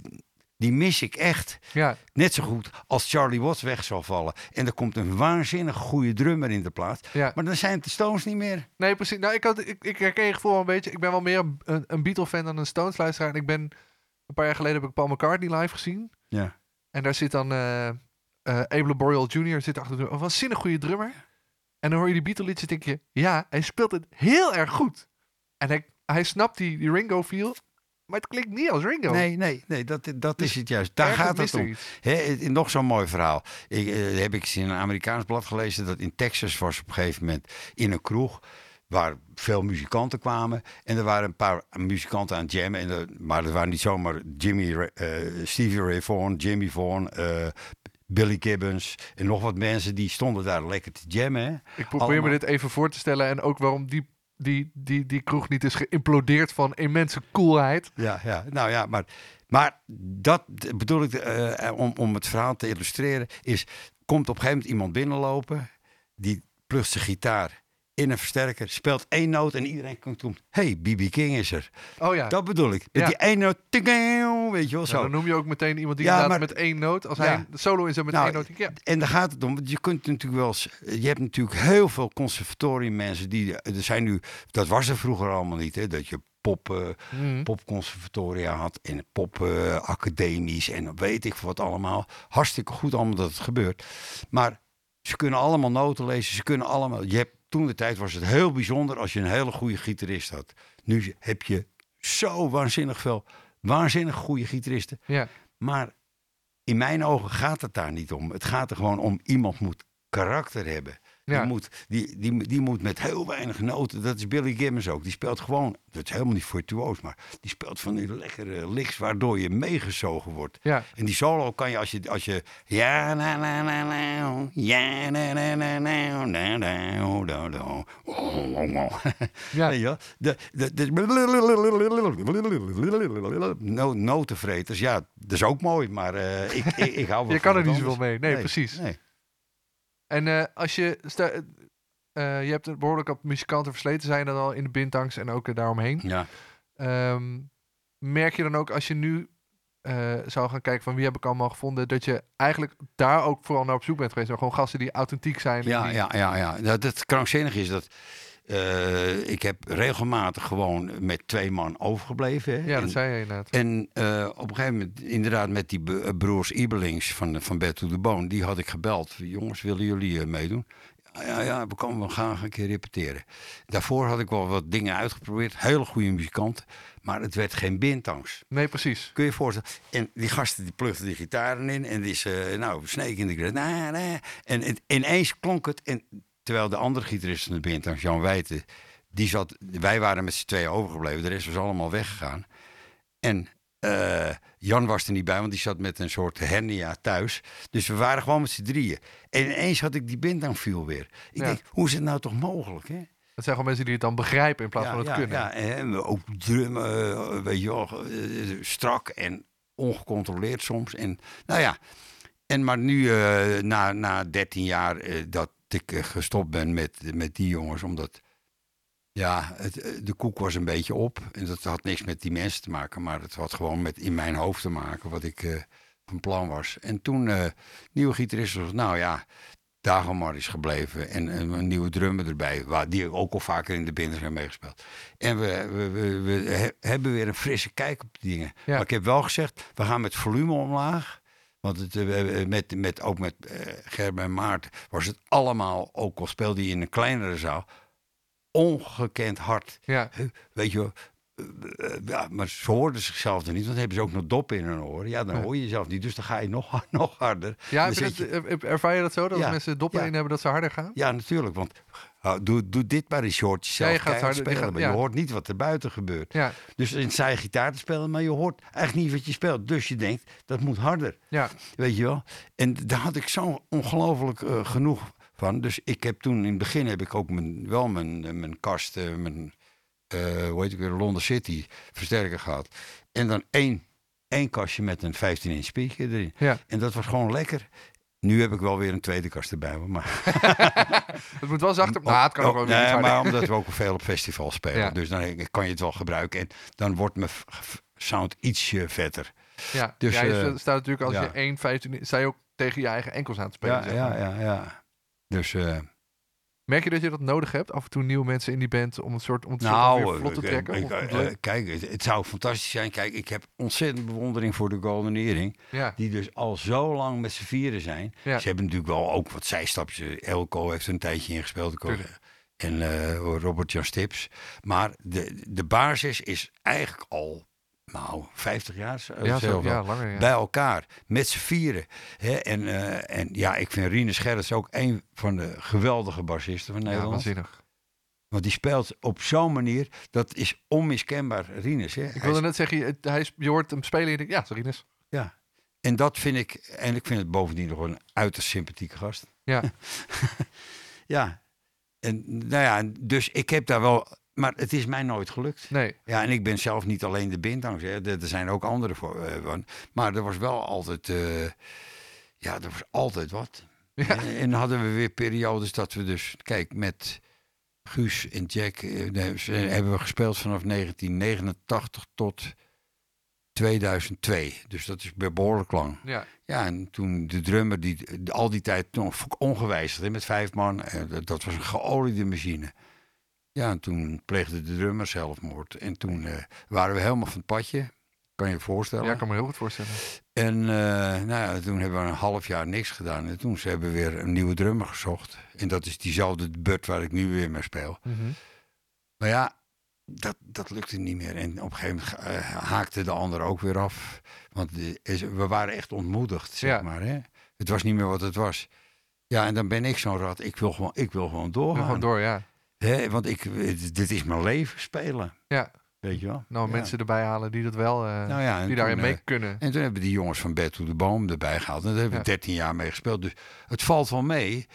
die mis ik echt. Ja, Net zo goed als Charlie Watts weg zal vallen. En er komt een waanzinnig goede drummer in de plaats. ja. Maar dan zijn het de Stones niet meer. Nee, precies. Nou, ik, had, ik, ik herken je gevoel een beetje. Ik ben wel meer een, een, Beatle-fan dan een Stones-luisteraar. En ik ben... Een paar jaar geleden heb ik Paul McCartney live gezien. Ja. En daar zit dan... eh eh Abel Boreal Jr. zit achter de... Een waanzinnig goede drummer. En dan hoor je die Beatle-liedjes denk je... Ja, hij speelt het heel erg goed. En hij, hij snapt die, die Ringo-feel. Maar het klinkt niet als Ringo. Nee, nee, nee, dat, dat Dus is het juist. Daar gaat het om. het- nog zo'n mooi verhaal. Ik, eh, heb ik eens in een Amerikaans blad gelezen dat in Texas was op een gegeven moment in een kroeg waar veel muzikanten kwamen. En er waren een paar muzikanten aan het jammen. En er- maar er waren niet zomaar Jimmy, eh, Stevie Ray Vaughan, Jimmy Vaughan, eh, Billy Gibbons en nog wat mensen die stonden daar lekker te jammen. Hè. Ik probeer Allemaal. me dit even voor te stellen. En ook waarom die, die, die, die kroeg niet is geïmplodeerd van immense coolheid. Ja, ja, nou ja, maar, maar dat bedoel ik, eh, om, om het verhaal te illustreren, is, komt op een gegeven moment iemand binnenlopen, die plukt zijn gitaar in een versterker, speelt één noot en iedereen komt om, hey, B.B. King is er. Oh ja. Dat bedoel ik. Met Ja. die één noot, weet je wel, zo. dan noem je ook meteen iemand die Ja, maar- met één noot, als hij een solo inzet met Nou, één noot. Ja. En daar gaat het om. Want je kunt natuurlijk wel eens. Je hebt natuurlijk heel veel conservatoriummensen die. Er zijn nu. Dat was er vroeger allemaal niet. Hè, dat je pop, eh, Mhm. popconservatoria had. En popacademies. en weet ik wat allemaal. Hartstikke goed allemaal dat het gebeurt. Maar ze kunnen allemaal noten lezen. Ze kunnen allemaal. Je hebt, toen de tijd was het heel bijzonder als je een hele goede gitarist had. Nu heb je zo waanzinnig veel. Waanzinnig goede gitaristen. ja. Maar in mijn ogen gaat het daar niet om. Het gaat er gewoon om, iemand moet karakter hebben. Ja. Die, moet, die, die, die moet met heel weinig noten, dat is Billy Gibbons ook. Die speelt gewoon, dat is helemaal niet virtuoos, maar die speelt van die lekkere licks waardoor je meegezogen wordt. Ja. En die solo kan je als je, als je ja na na na na, ja na na na na, na na na na, oh, oh, oh. Ja. Wel? De, de, de, no, notenvreters, ja, dat is ook mooi, maar eh, ik, ik, ik hou wel Je kan er niet zoveel mee. Nee, precies. Nee. En eh, als je... Stel, eh, je hebt behoorlijk op muzikanten versleten zijn dat al in de bintangs en ook eh, daaromheen. Ja. Ehm, merk je dan ook als je nu eh, zou gaan kijken van wie heb ik allemaal gevonden, dat je eigenlijk daar ook vooral naar op zoek bent geweest. Gewoon gasten die authentiek zijn. Ja, die- ja, ja, ja. Dat het krankzinnig is dat eh, ik heb regelmatig gewoon met twee man overgebleven. Hè. Ja, En- dat zei je inderdaad. En eh, op een gegeven moment, inderdaad, met die be- broers Ibelings van, van Bed to the Bone, die had ik gebeld. Jongens, willen jullie eh, meedoen? Ja, ja, we komen we gaan een keer repeteren. Daarvoor had ik wel wat dingen uitgeprobeerd. Hele goede muzikanten. Maar het werd geen bintangs. Nee, precies. Kun je je voorstellen? En die gasten die plugden die gitaren in. En die is, eh, nou, Snake in na. En, en ineens klonk het. En terwijl de andere gitarist van de bintangs, Jan Wijten, die zat, wij waren met z'n tweeën overgebleven. De rest was allemaal weggegaan. En Eh, Jan was er niet bij, want die zat met een soort hernia thuis. Dus we waren gewoon met z'n drieën. En ineens had ik die bindang viel weer. Ik Ja. denk, hoe is het nou toch mogelijk, hè? Dat zijn gewoon mensen die het dan begrijpen in plaats ja, van het ja, kunnen. Ja, en ook drummen, eh, weet je wel, eh, strak en ongecontroleerd soms. En nou ja, en maar nu na, na 13 jaar dat ik eh, gestopt ben met, met die jongens, omdat ja, het, eh, de koek was een beetje op. En dat had niks met die mensen te maken, maar het had gewoon met in mijn hoofd te maken wat ik eh, van plan was. En toen nieuwe gitarist was, nou ja, Dagomar is gebleven en, en een nieuwe drummer erbij, waar, die ook al vaker in de binnen zijn meegespeeld. En we, we, we, we he- hebben weer een frisse kijk op die dingen. Ja. Maar ik heb wel gezegd, we gaan met volume omlaag. Want het, eh, we- met, met, ook met eh Gerben en Maarten was het allemaal, ook al speelde hij in een kleinere zaal, ongekend hard. Ja. Weet je wel, eh, eh, ja, maar ze hoorden zichzelf er niet, want hebben ze ook nog dop in hun oren. Ja, dan hoor je jezelf niet, dus dan ga je nog, nog harder. Ja, je dat, er- ervaar je dat zo? Dat als Ja, mensen doppen ja. in hebben dat ze harder gaan? Ja, natuurlijk, want uh, doe, doe dit maar eens shortjes zelf Ja, je gaat harder- je spelen, gaat- maar je hoort niet wat er buiten gebeurt. Ja, Dus in zij gitaar te spelen, maar je hoort eigenlijk niet wat je speelt. Dus je denkt, dat moet harder. ja. Weet je wel? En daar had ik zo ongelooflijk eh, genoeg van. Dus ik heb toen, in het begin heb ik ook mijn, wel mijn, eh, mijn kast, mijn, eh hoe heet ik weer, London City versterker gehad. En dan één, één kastje met een 15-inch speaker erin. Ja. En dat was gewoon lekker. Nu heb ik wel weer een tweede kast erbij. Maar, Het moet wel zachter. Nou, het kan ook nee, maar omdat we ook veel op festivals spelen. Ja. Dus dan kan je het wel gebruiken. En dan wordt mijn sound ietsje vetter. Ja, Dus, ja je eh, staat natuurlijk als ja. je 1, 15... sta je ook tegen je eigen enkels aan het spelen. Ja, zeg ja, maar. ja, ja. Dus... eh, Merk je dat je dat nodig hebt? Af en toe nieuwe mensen in die band om het soort, om het soort Nou, weer vlot te trekken? ik- eh, kijk, het, het zou fantastisch zijn. Kijk, ik heb ontzettend bewondering voor de Golden Earring. ja, Die dus al zo lang met z'n vieren zijn. Ja. Ze hebben natuurlijk wel ook wat zijstapjes. Elko heeft er een tijdje ingespeeld. En eh, Robert Jan Stips. Maar de, de basis is eigenlijk al, nou, 50 jaar. eh, ja, zo, ja, langer. Ja. bij elkaar, met z'n vieren. Hè? En, eh, en ja, ik vind Rinus Gerrits ook een van de geweldige bassisten van ja, Nederland. waanzinnig. Want die speelt op zo'n manier, dat is onmiskenbaar Rinus. Hè? Ik wilde net zeggen, hij is, je hoort hem spelen en je denkt, ja, Sarines. ja. En dat vind ik, en ik vind het bovendien nog een uiterst sympathieke gast. Ja. Ja, en nou ja, dus ik heb daar wel, maar het is mij nooit gelukt. Nee, Ja, en ik ben zelf niet alleen de hè. Er, er zijn ook andere voor. eh, maar er was wel altijd, eh, ja, er was altijd wat. Ja. En, en hadden we weer periodes dat we dus, kijk, met Guus en Jack eh, hebben we gespeeld vanaf 1989 tot 2002. Dus dat is behoorlijk lang. ja. Ja, en toen de drummer, die al die tijd nog ongewijzigd met vijf man, dat, dat was een geoliede machine. Ja, en toen pleegde de drummer zelfmoord. En toen eh, waren we helemaal van het padje, kan je je voorstellen. ja, ik kan me heel goed voorstellen. En eh, nou ja, toen hebben we een half jaar niks gedaan. En toen ze hebben we weer een nieuwe drummer gezocht. En dat is diezelfde Bud waar ik nu weer mee speel. Mhm. Maar ja, dat, dat lukte niet meer. En op een gegeven moment eh, haakte de ander ook weer af. Want we waren echt ontmoedigd, zeg Ja. maar. Hè? Het was niet meer wat het was. Ja, en dan ben ik zo'n rat. Ik wil gewoon, ik wil gewoon doorgaan. gaan gewoon door, ja. Hè? Want ik, dit is mijn leven, spelen. Ja, Weet je wel? nou Ja. mensen erbij halen die dat wel, eh, Nou ja, die daarin toen, mee eh, kunnen. En toen hebben we die jongens van Bed to de Boom erbij gehaald. En daar hebben we Ja. 13 jaar mee gespeeld. Dus het valt wel mee.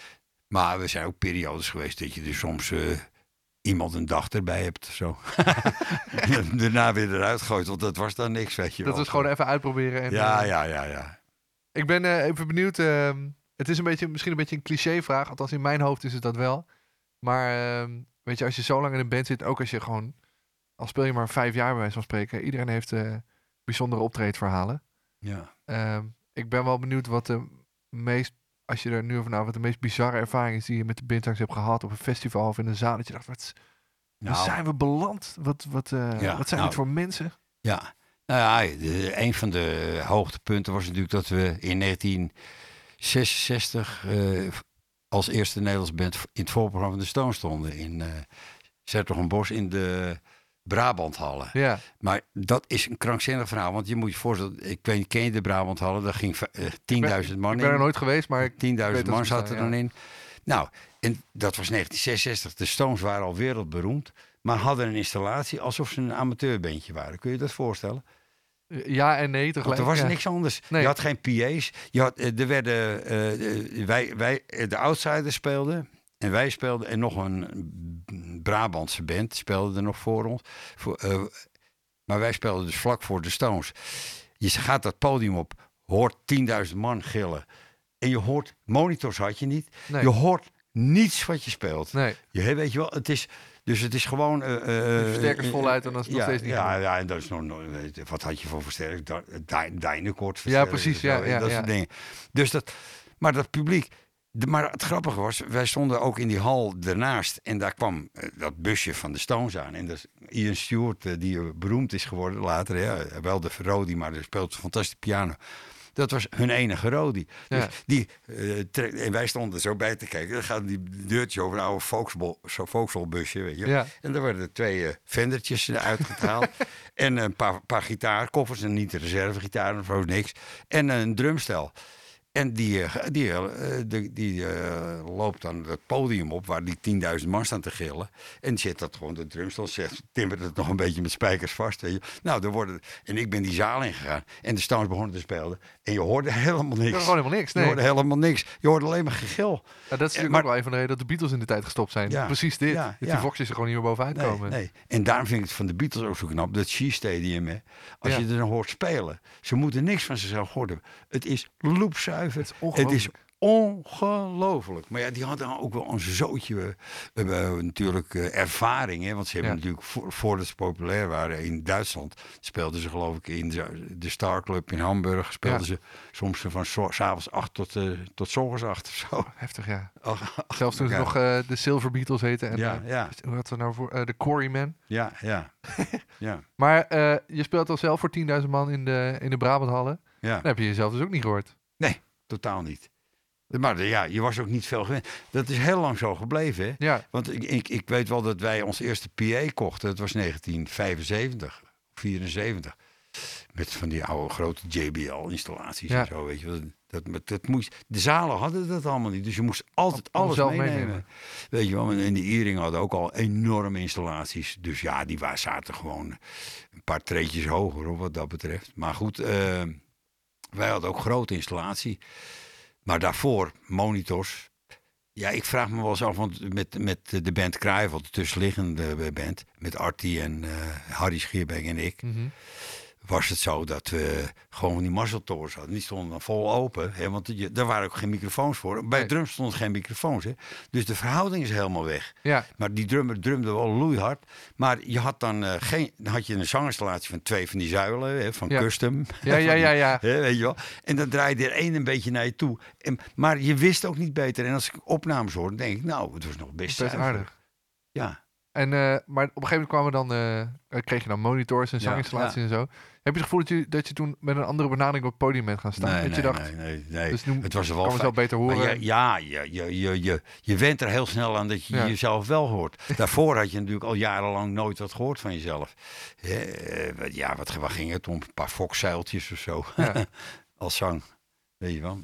Maar er zijn ook periodes geweest dat je dus soms eh, iemand een dag erbij hebt. Zo. En Daarna weer eruit gooit, want dat was dan niks, weet je Dat wel. is gewoon even uitproberen. En, Ja, ja, ja, ja. Ik ben even benieuwd. ehm, het is een beetje, misschien een beetje een cliché-vraag. Althans, in mijn hoofd is het dat wel. Maar ehm, weet je, als je zo lang in een band zit, ook als je gewoon. Al speel je maar vijf jaar bij wijze van spreken. Iedereen heeft eh, bijzondere optreedverhalen. ja. Ehm, ik ben wel benieuwd wat de meest. Als je er nu over na, wat de meest bizarre ervaring is die je met de Bintangs hebt gehad op een festival of in een zaal. Dat je dacht, wat, Nou, zijn we beland? Wat, wat, eh, Ja, wat zijn nou, dit voor mensen? ja. Nou ja, de- een van de hoogtepunten was natuurlijk dat we in 1966 eh, als eerste Nederlands band in het voorprogramma van de Stones stonden. In uh, Zertogenbos in de Brabanthallen. Ja, Maar dat is een krankzinnig verhaal. Want je moet je voorstellen, ik weet ken je de Brabanthallen? Daar ging eh, 10.000 man ik ben er in. nooit geweest, maar ik, 10.000 weet dat man zaten er dan in. Nou, en dat was 1966. De Stones waren al wereldberoemd. Maar hadden een installatie alsof ze een amateurbandje waren. Kun je dat voorstellen? Ja en nee tegelijk. Want er was ja. niks anders. Nee. Je had geen PA's. Je had, eh, er werden, eh, eh, wij, wij, eh, de outsiders speelden. En wij speelden. En nog een Brabantse band speelde er nog voor ons. Voor, eh, maar wij speelden dus vlak voor de Stones. Je gaat dat podium op, hoort 10.000 man gillen. En je hoort, monitors had je niet. Nee. Je hoort niets wat je speelt. Nee, Je weet je wel, het is, dus het is gewoon... eh, eh, de versterkers eh, voluit en dan is het nog ja, steeds niet ja, ja, en dat is nog, wat had je voor versterkers? Da- Dy- Dynacord Ja, precies, versterkers ja, ja, dat soort dingen. Dus dat, maar dat publiek, de, maar het grappige was, wij stonden ook in die hal ernaast en daar kwam eh, dat busje van de Stones aan. En dat is Ian Stewart, eh, die eh, beroemd is geworden later, ja, wel de Rodi, maar die speelt fantastische piano. Dat was hun enige Rodi. Ja. Dus die, eh, en wij stonden zo bij te kijken. Dan gaat die deurtje over een oude Vauxhall- zo Vauxhall busje, weet je. Ja. En er werden twee eh, vendertjes uitgehaald. en een paar, paar gitaarkoffers. En niet de reservegitaar of niks. En een drumstel. En die, eh, die, eh, die, die eh, loopt dan het podium op waar die 10.000 man staan te gillen. En zet dat gewoon de drumstel, zegt, timmert het nog een beetje met spijkers vast. Weet je. Nou, dan worden, en ik ben die zaal ingegaan. En de Stones begonnen te spelen. En je hoorde helemaal niks. Gewoon helemaal niks. Je hoorde helemaal niks. Je hoorde alleen maar gegil. Ja, dat is natuurlijk maar- ook wel een van de redenen dat de Beatles in de tijd gestopt zijn. Ja. Precies dit. Ja, dat die ja. Foxjes er gewoon niet meer bovenuit Nee, komen. nee. En daarom vind ik het van de Beatles ook zo knap. Dat Shea Stadium, hè. Als je er dan hoort spelen. Ze moeten niks van zichzelf horen. Het is loepzuiver. Het is Het is ongelooflijk. Maar ja, die hadden ook wel een zootje. We hebben natuurlijk eh, ervaring. Hè, want ze hebben Ja. natuurlijk, voor, voordat ze populair waren in Duitsland... speelden ze geloof ik in de, de Star Club in Hamburg. Speelden Ja. ze soms van s'avonds acht tot, eh tot 's ochtends acht of zo. Heftig, ja. Ach, ach, Zelfs toen ze nog eh, de Silver Beatles heten. En, Ja, ja. Hoe had ze nou voor? de Quarrymen. Ja, ja. ja, Maar je speelt al zelf voor 10.000 man in de, in de Brabanthallen. ja. Dan heb je jezelf dus ook niet gehoord. Totaal niet. Maar ja, je was ook niet veel gewend. Dat is heel lang zo gebleven. Hè? Ja, Want ik, ik, ik weet wel dat wij ons eerste PA kochten. Dat was 1975, 74. Met van die oude grote JBL-installaties Ja. en zo. Weet je. wel. Dat, dat, dat moest, de zalen hadden dat allemaal niet. Dus je moest altijd alles meenemen. meenemen. Weet je wel. En de Iering hadden ook al enorme installaties. Dus ja, die zaten gewoon een paar treetjes hoger hoor, wat dat betreft. Maar goed, eh, wij hadden ook grote installatie. Maar daarvoor monitors. Ja, ik vraag me wel eens af, want met, met de band Kruijvel, de tussenliggende band, met Artie en eh, Harry Schierbeek en ik, mhm. Was het zo dat we gewoon die mazzeltoors hadden. Die stonden dan vol open, hè, want je, daar waren ook geen microfoons voor. Bij Nee. drums stonden geen microfoons. Hè. Dus de verhouding is helemaal weg. ja, Maar die drummer drumde wel loeihard. Maar je had dan eh, geen. Dan had je een zanginstallatie van twee van die zuilen, hè, van Ja. custom. ja, ja, ja, ja. Hè, weet je wel? En dan draaide er één een beetje naar je toe. En, maar je wist ook niet beter. En als ik opnames hoorde, denk ik, nou, het was nog best, Best aardig. Ja. En, eh, maar op een gegeven moment kwamen dan, eh, kreeg je dan monitors en zanginstallaties en zo. Heb je het gevoel dat je, dat je toen met een andere benadering op het podium bent gaan staan? Nee, dat nee, je dacht, nee, nee, nee. dus nu het was er wel kan beter horen. je- ja, je, je, je, je, je went er heel snel aan dat je Ja. jezelf wel hoort. Daarvoor had je natuurlijk al jarenlang nooit wat gehoord van jezelf. Eh, wat- ja, wat, waar ging het om? Een paar fokzeiltjes of zo. Ja. Als zang. Weet je wel.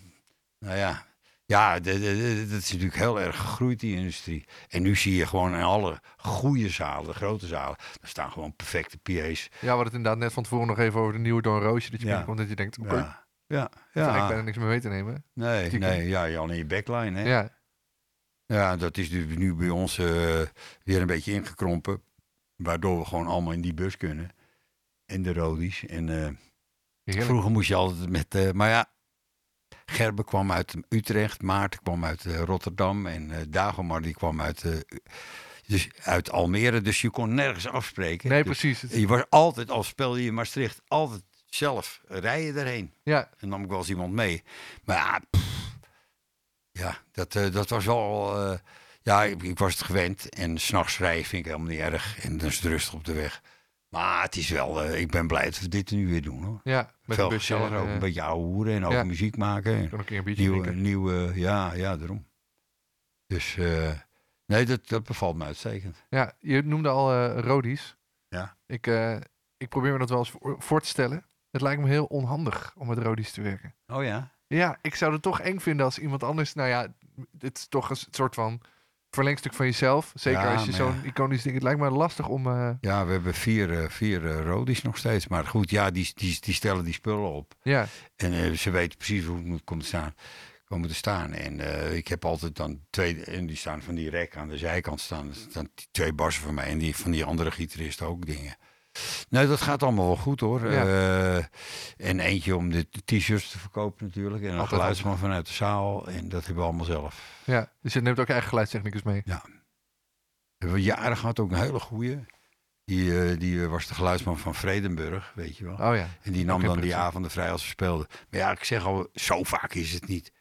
Nou ja. Ja, dat is natuurlijk heel erg gegroeid, die industrie. En nu zie je gewoon in alle goede zalen, de grote zalen, daar staan gewoon perfecte PA's. Ja, we hadden het inderdaad net van tevoren nog even over de nieuwe Don Roosje. Dat je Ja. binnenkomt dat je denkt, oké, Ja, ja, ik ja. bijna niks meer mee te nemen. Nee, nee, ja, je al in je backline. Hè? Ja, Ja, dat is dus nu bij ons eh, weer een beetje ingekrompen. Waardoor we gewoon allemaal in die bus kunnen. En de Rodies. En eh, vroeger moest je altijd met... eh, maar ja, Gerbe kwam uit Utrecht. Maarten kwam uit eh, Rotterdam. En eh Dagomar die kwam uit, eh, dus uit Almere. Dus je kon nergens afspreken. Nee, Dus precies. Je was altijd, als speelde je in Maastricht, altijd zelf rijden erheen. Ja, En nam ik wel eens iemand mee. Maar ja, pff, ja dat, dat was wel... ja, ik, ik was het gewend. En s'nachts rijden vind ik helemaal niet erg. En dan is het rustig op de weg. Maar het is wel... eh, ik ben blij dat we dit nu weer doen, hoor. ja, met Veel en, Ook eh, een beetje ouwe hoeren en ook ja. muziek maken. En een keer een nieuwe. Ja, ja, daarom. Dus... eh, nee, dat, dat bevalt me uitstekend. Ja, je noemde al Rodies. Ja. Ik, ik probeer me dat wel eens voor, voor te stellen. Het lijkt me heel onhandig om met Rodies te werken. Oh ja? Ja, ik zou het toch eng vinden als iemand anders... Nou ja, het is toch een soort van verlengstuk van jezelf. Zeker Ja, als je zo'n iconisch ding... Het lijkt me lastig om... eh, Ja, we hebben vier, eh, vier eh, rodies nog steeds. Maar goed, ja, die, die, die stellen die spullen op. ja, En ze weten precies hoe het moet komen te staan. Komen te staan. En ik heb altijd dan twee, en die staan van die rek aan de zijkant staan. Staan die twee bassen van mij en die van die andere gitaristen ook dingen. Nee, dat gaat allemaal wel goed hoor. Ja. Eh, en eentje om de t-shirts te verkopen natuurlijk. En een Altijd geluidsman vanuit de zaal. En dat hebben we allemaal zelf. ja. Dus je neemt ook eigen geluidstechnicus mee. Hebben we jaren gehad, ook een hele goeie. Die, eh, die was de geluidsman van Vredenburg, weet je wel. Oh ja. En die nam dan die precies. avonden vrij als we speelden. Maar ja, ik zeg al, zo vaak is het niet.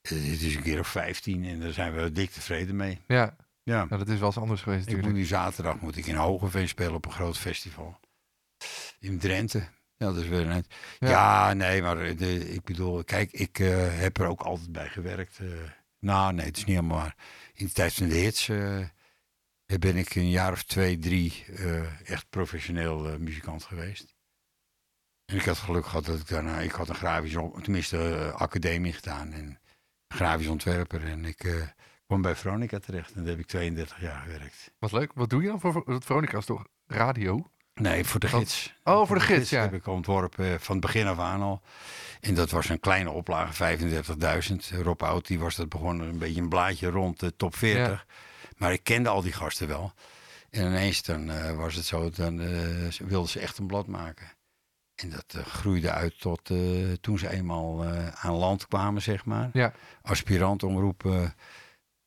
Eh, Het is een keer of 15 en daar zijn we dik tevreden mee. Ja, Ja. nou, dat is wel eens anders geweest Ik moet nu zaterdag moet ik in Hogeveen spelen op een groot festival. In Drenthe. Ja, dat is weer een... Ja. Ja, nee, maar eh, de, ik bedoel, kijk, ik eh, heb er ook altijd bij gewerkt. eh. nou, nee, het is niet helemaal waar. In de tijd van de hits ben ik een jaar of twee, drie echt professioneel muzikant geweest. En ik had geluk gehad dat ik daarna, ik had een grafisch, tenminste academie gedaan en grafisch ontwerper. En ik kwam bij Veronica terecht en daar heb ik 32 jaar gewerkt. Wat leuk. Wat doe je dan voor voor- Veronica is toch radio? Nee, voor de gids. Oh, voor de gids, ja. heb ik ontworpen eh, van het begin af aan al. En dat was een kleine oplage, 35.000. Rob Oud, die was dat begonnen een beetje een blaadje rond de top 40. Maar ik kende al die gasten wel. En ineens dan eh, was het zo, dan eh, wilden ze echt een blad maken. En dat groeide uit tot toen ze eenmaal aan land kwamen, zeg maar. Ja. Aspirantomroep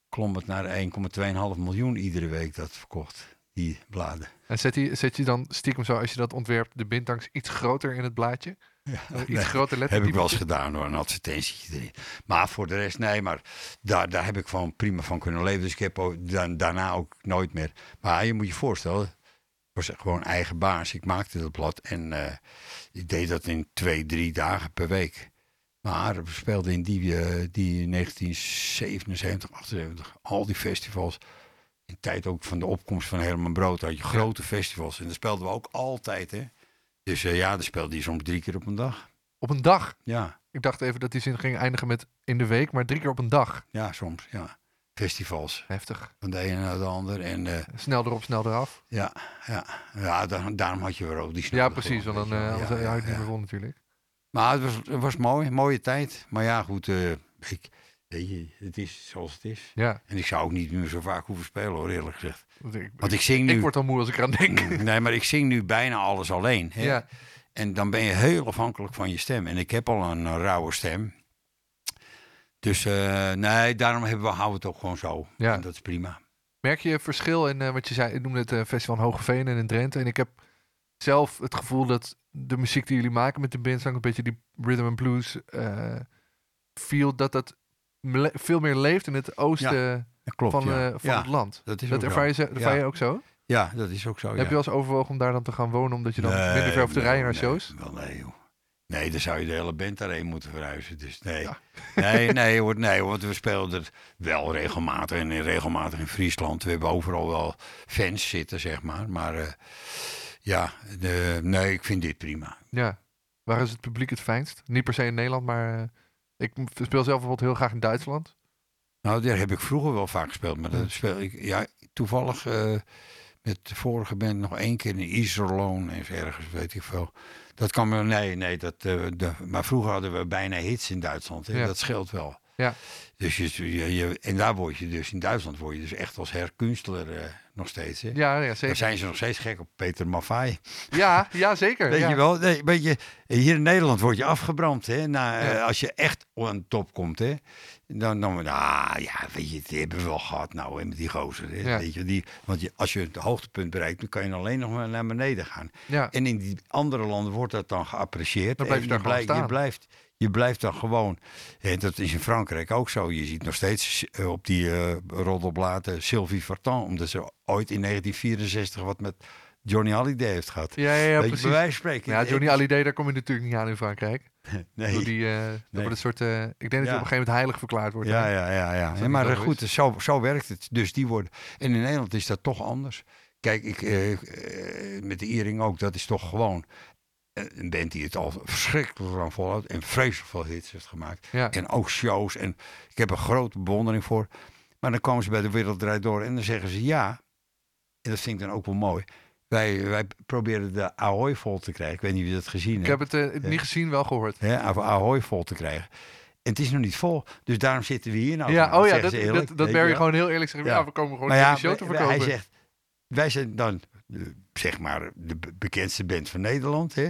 klom het naar 1,2,5 miljoen iedere week dat verkocht, die bladen. En zet je, zet je dan stiekem zo, als je dat ontwerpt, de bindtangs iets groter in het blaadje? Ja, iets nee. groter letter. Heb ik wel eens gedaan door een advertentietje erin. Maar voor de rest, nee, maar daar, daar heb ik gewoon prima van kunnen leven. Dus ik heb ook, da- daarna ook nooit meer. Maar je moet je voorstellen, ik was gewoon eigen baas. Ik maakte dat blad en eh, ik deed dat in twee, drie dagen per week. Maar we speelden in die, eh, die 1977, 78, al die festivals. In tijd ook van de opkomst van Herman Brood had je grote festivals. En daar speelden we ook altijd, hè. Dus eh, ja, dan speelde je soms drie keer op een dag. Op een dag. Ja. Ik dacht even dat die zin ging eindigen met in de week, maar drie keer op een dag. Ja, soms, ja. Festivals, Heftig. van de ene naar de ander. En eh, Snel erop, snel eraf. ja, ja, ja daar- daarom had je wel ook die Ja, snelle precies. Want dan anders Ja, ja, ja. natuurlijk. Maar het was, het was mooi, mooie tijd. Maar ja, goed, ik, weet je, het is zoals het is. Ja. En ik zou ook niet meer zo vaak hoeven spelen, hoor, eerlijk gezegd. Want Ik, Want ik zing nu... ik word al moe als ik eraan denk. Nee, maar ik zing nu bijna alles alleen. Hè? Ja. En dan ben je heel afhankelijk van je stem. En ik heb al een, eh, rauwe stem. Dus eh, nee, daarom hebben we, houden we het ook gewoon zo. Ja. En dat is prima. Merk je verschil in eh, wat je zei? Ik noemde het eh, Festival in Hogeveen en in Drenthe. En ik heb zelf het gevoel dat de muziek die jullie maken met de bandzang, een beetje die rhythm and blues feel, dat dat veel meer leeft in het oosten klopt, van, ja. eh, van ja, het land. dat is Dat ervaar je, ervaar Ja. je ook zo? Ja, dat is ook zo, Heb ja. je wel eens overwogen om daar dan te gaan wonen, omdat je dan Nee, minder ver hoeft te nee, rijden naar nee, shows? Wel nee, joh. Nee, dan zou je de hele band daarheen moeten verhuizen. Dus nee. Ja. Nee, nee, hoor, nee, want we spelen er wel regelmatig en in- regelmatig in Friesland. We hebben overal wel fans zitten, zeg maar. Maar eh, ja, de, nee, ik vind dit prima. Ja. Waar is het publiek het fijnst? Niet per se in Nederland, maar eh, ik speel zelf bijvoorbeeld heel graag in Duitsland. Nou, daar heb ik vroeger wel vaak gespeeld. Maar dat speel ik, ja, toevallig eh, met de vorige band nog één keer in Iserlohn en ergens, weet ik veel. Dat kan me, nee, nee, dat, eh, de, maar vroeger hadden we bijna hits in Duitsland. Hè? Ja. Dat scheelt wel. Ja. Dus je, je, je- en daar word je dus, in Duitsland word je dus echt als herkunstler eh, nog steeds. Hè? Ja, ja Daar zeker. zijn ze nog steeds gek op Peter Maffay. Ja, ja, zeker. Weet ja. je wel? Nee, weet je, hier in Nederland word je afgebrand. Hè? Na, eh, als je echt aan top komt. Hè? Dan, dan ah, ja, weet je, die hebben we wel gehad nou hè, met die gozer. Hè? Weet je, die, want je, als je het hoogtepunt bereikt, dan kan je alleen nog maar naar beneden gaan. Ja. En in die andere landen wordt dat dan geapprecieerd. Dan blijf je En je blijft, je blijft dan gewoon. En dat is in Frankrijk ook zo. Je ziet nog steeds eh, op die eh roddelbladen Sylvie Vartan. Omdat ze ooit in 1964 wat met Johnny Hallyday heeft gehad. Ja, ja, ja, Weet je, precies. bij wijze van spreken. Ja, Johnny Hallyday, daar kom je natuurlijk niet aan in Frankrijk. Nee. Door die, dat wordt een soort, ik denk dat je op een gegeven moment heilig verklaard wordt. Ja, ja, ja. ja. ja maar goed, is. zo, zo werkt het. Dus die worden. En in Nederland is dat toch anders. Kijk, ik, met de Iering ook, dat is toch gewoon een band die het al verschrikkelijk lang volhoudt. En vreselijk veel hits heeft gemaakt. Ja. En ook shows. En ik heb er grote bewondering voor. Maar dan komen ze bij de Wereld Draait Door en dan zeggen ze ja. En dat vind ik dan ook wel mooi. Wij, wij proberen de Ahoy vol te krijgen. Ik weet niet wie dat gezien Ik heeft. heb het eh, niet gezien, wel gehoord. Of Ahoy vol te krijgen. En het is nog niet vol. Dus daarom zitten we hier nou. ja, oh ja, zeggen dat, dat, dat je Barry gewoon heel eerlijk zegt. Ja, Ja. we komen gewoon Maar ja, de show te wij- verkopen. hij zegt, wij zijn dan zeg maar de be- bekendste band van Nederland. Hè?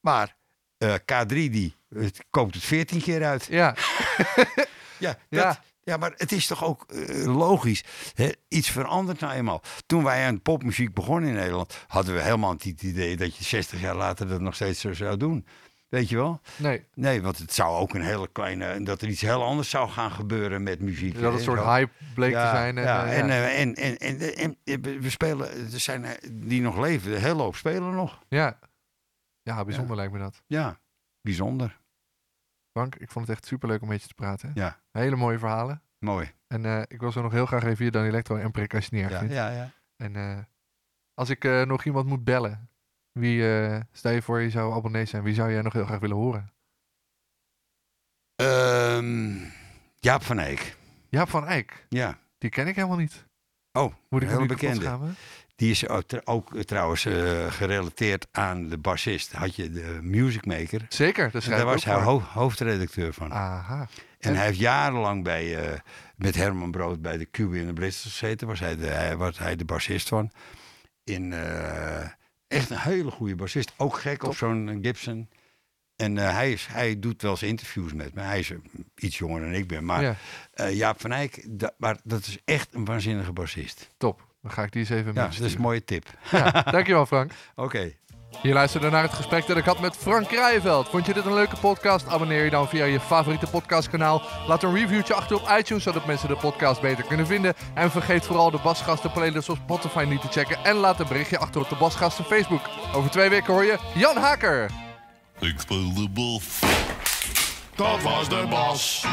Maar eh, K3 die eh, koopt het 14 keer uit. Ja, Ja, Ja. dat, ja. maar het is toch ook eh, logisch. Hè? Iets verandert nou eenmaal. Toen wij aan popmuziek begonnen in Nederland, hadden we helemaal niet het idee dat je 60 jaar later dat nog steeds zo zou doen. Weet je wel? nee. Nee, want het zou ook een hele kleine. dat er iets heel anders zou gaan gebeuren met muziek. Dat een soort hype bleek te zijn. Ja, eh, en, eh, en, en, en, en, we- spelen, er zijn eh, die nog leven, een hele hoop spelen nog. ja. ja, bijzonder lijkt me dat. Ja, bijzonder. Frank, ik vond het echt superleuk om met je te praten. Ja, Hele mooie verhalen. mooi. En ik wil zo nog heel graag even hier Dan Electro en Prik als je het niet erg Ja, vindt. ja, ja. En als ik nog iemand moet bellen, wie, eh, stel je voor je zou abonnee zijn, wie zou jij nog heel graag willen horen? Ehm, Jaap van Eyck. Jaap van Eyck, Ja. die ken ik helemaal niet. Oh, Moet ik heel bekende. Die is ook, eh, trouwens eh, gerelateerd aan de bassist. Had je de Music Maker. Zeker, schrijf daar was hij ho- hoofdredacteur van. Aha. En hij heeft jarenlang bij, met Herman Brood bij de Cube in de Blisters gezeten. Was hij de, hij, was hij de bassist van. In, echt een hele goede bassist. Ook gek op zo'n Gibson. En eh, hij, is, hij doet wel eens interviews met me. Hij is eh, iets jonger dan ik ben. Maar Ja, eh, Jaap van Eyck, da- maar dat is echt een waanzinnige bassist. top. Dan ga ik die eens even Ja, dat is een mooie tip. Ja, dankjewel Frank. Oké. Je luisterde naar het gesprek dat ik had met Frank Krijveld. Vond je dit een leuke podcast? Abonneer je dan via je favoriete podcastkanaal. Laat een reviewtje achter op iTunes, zodat mensen de podcast beter kunnen vinden. En vergeet vooral de Basgasten playlist op Spotify niet te checken. En laat een berichtje achter op de Basgasten Facebook. Over twee weken hoor je Jan Haker. Ik speel de. Dat was de bas.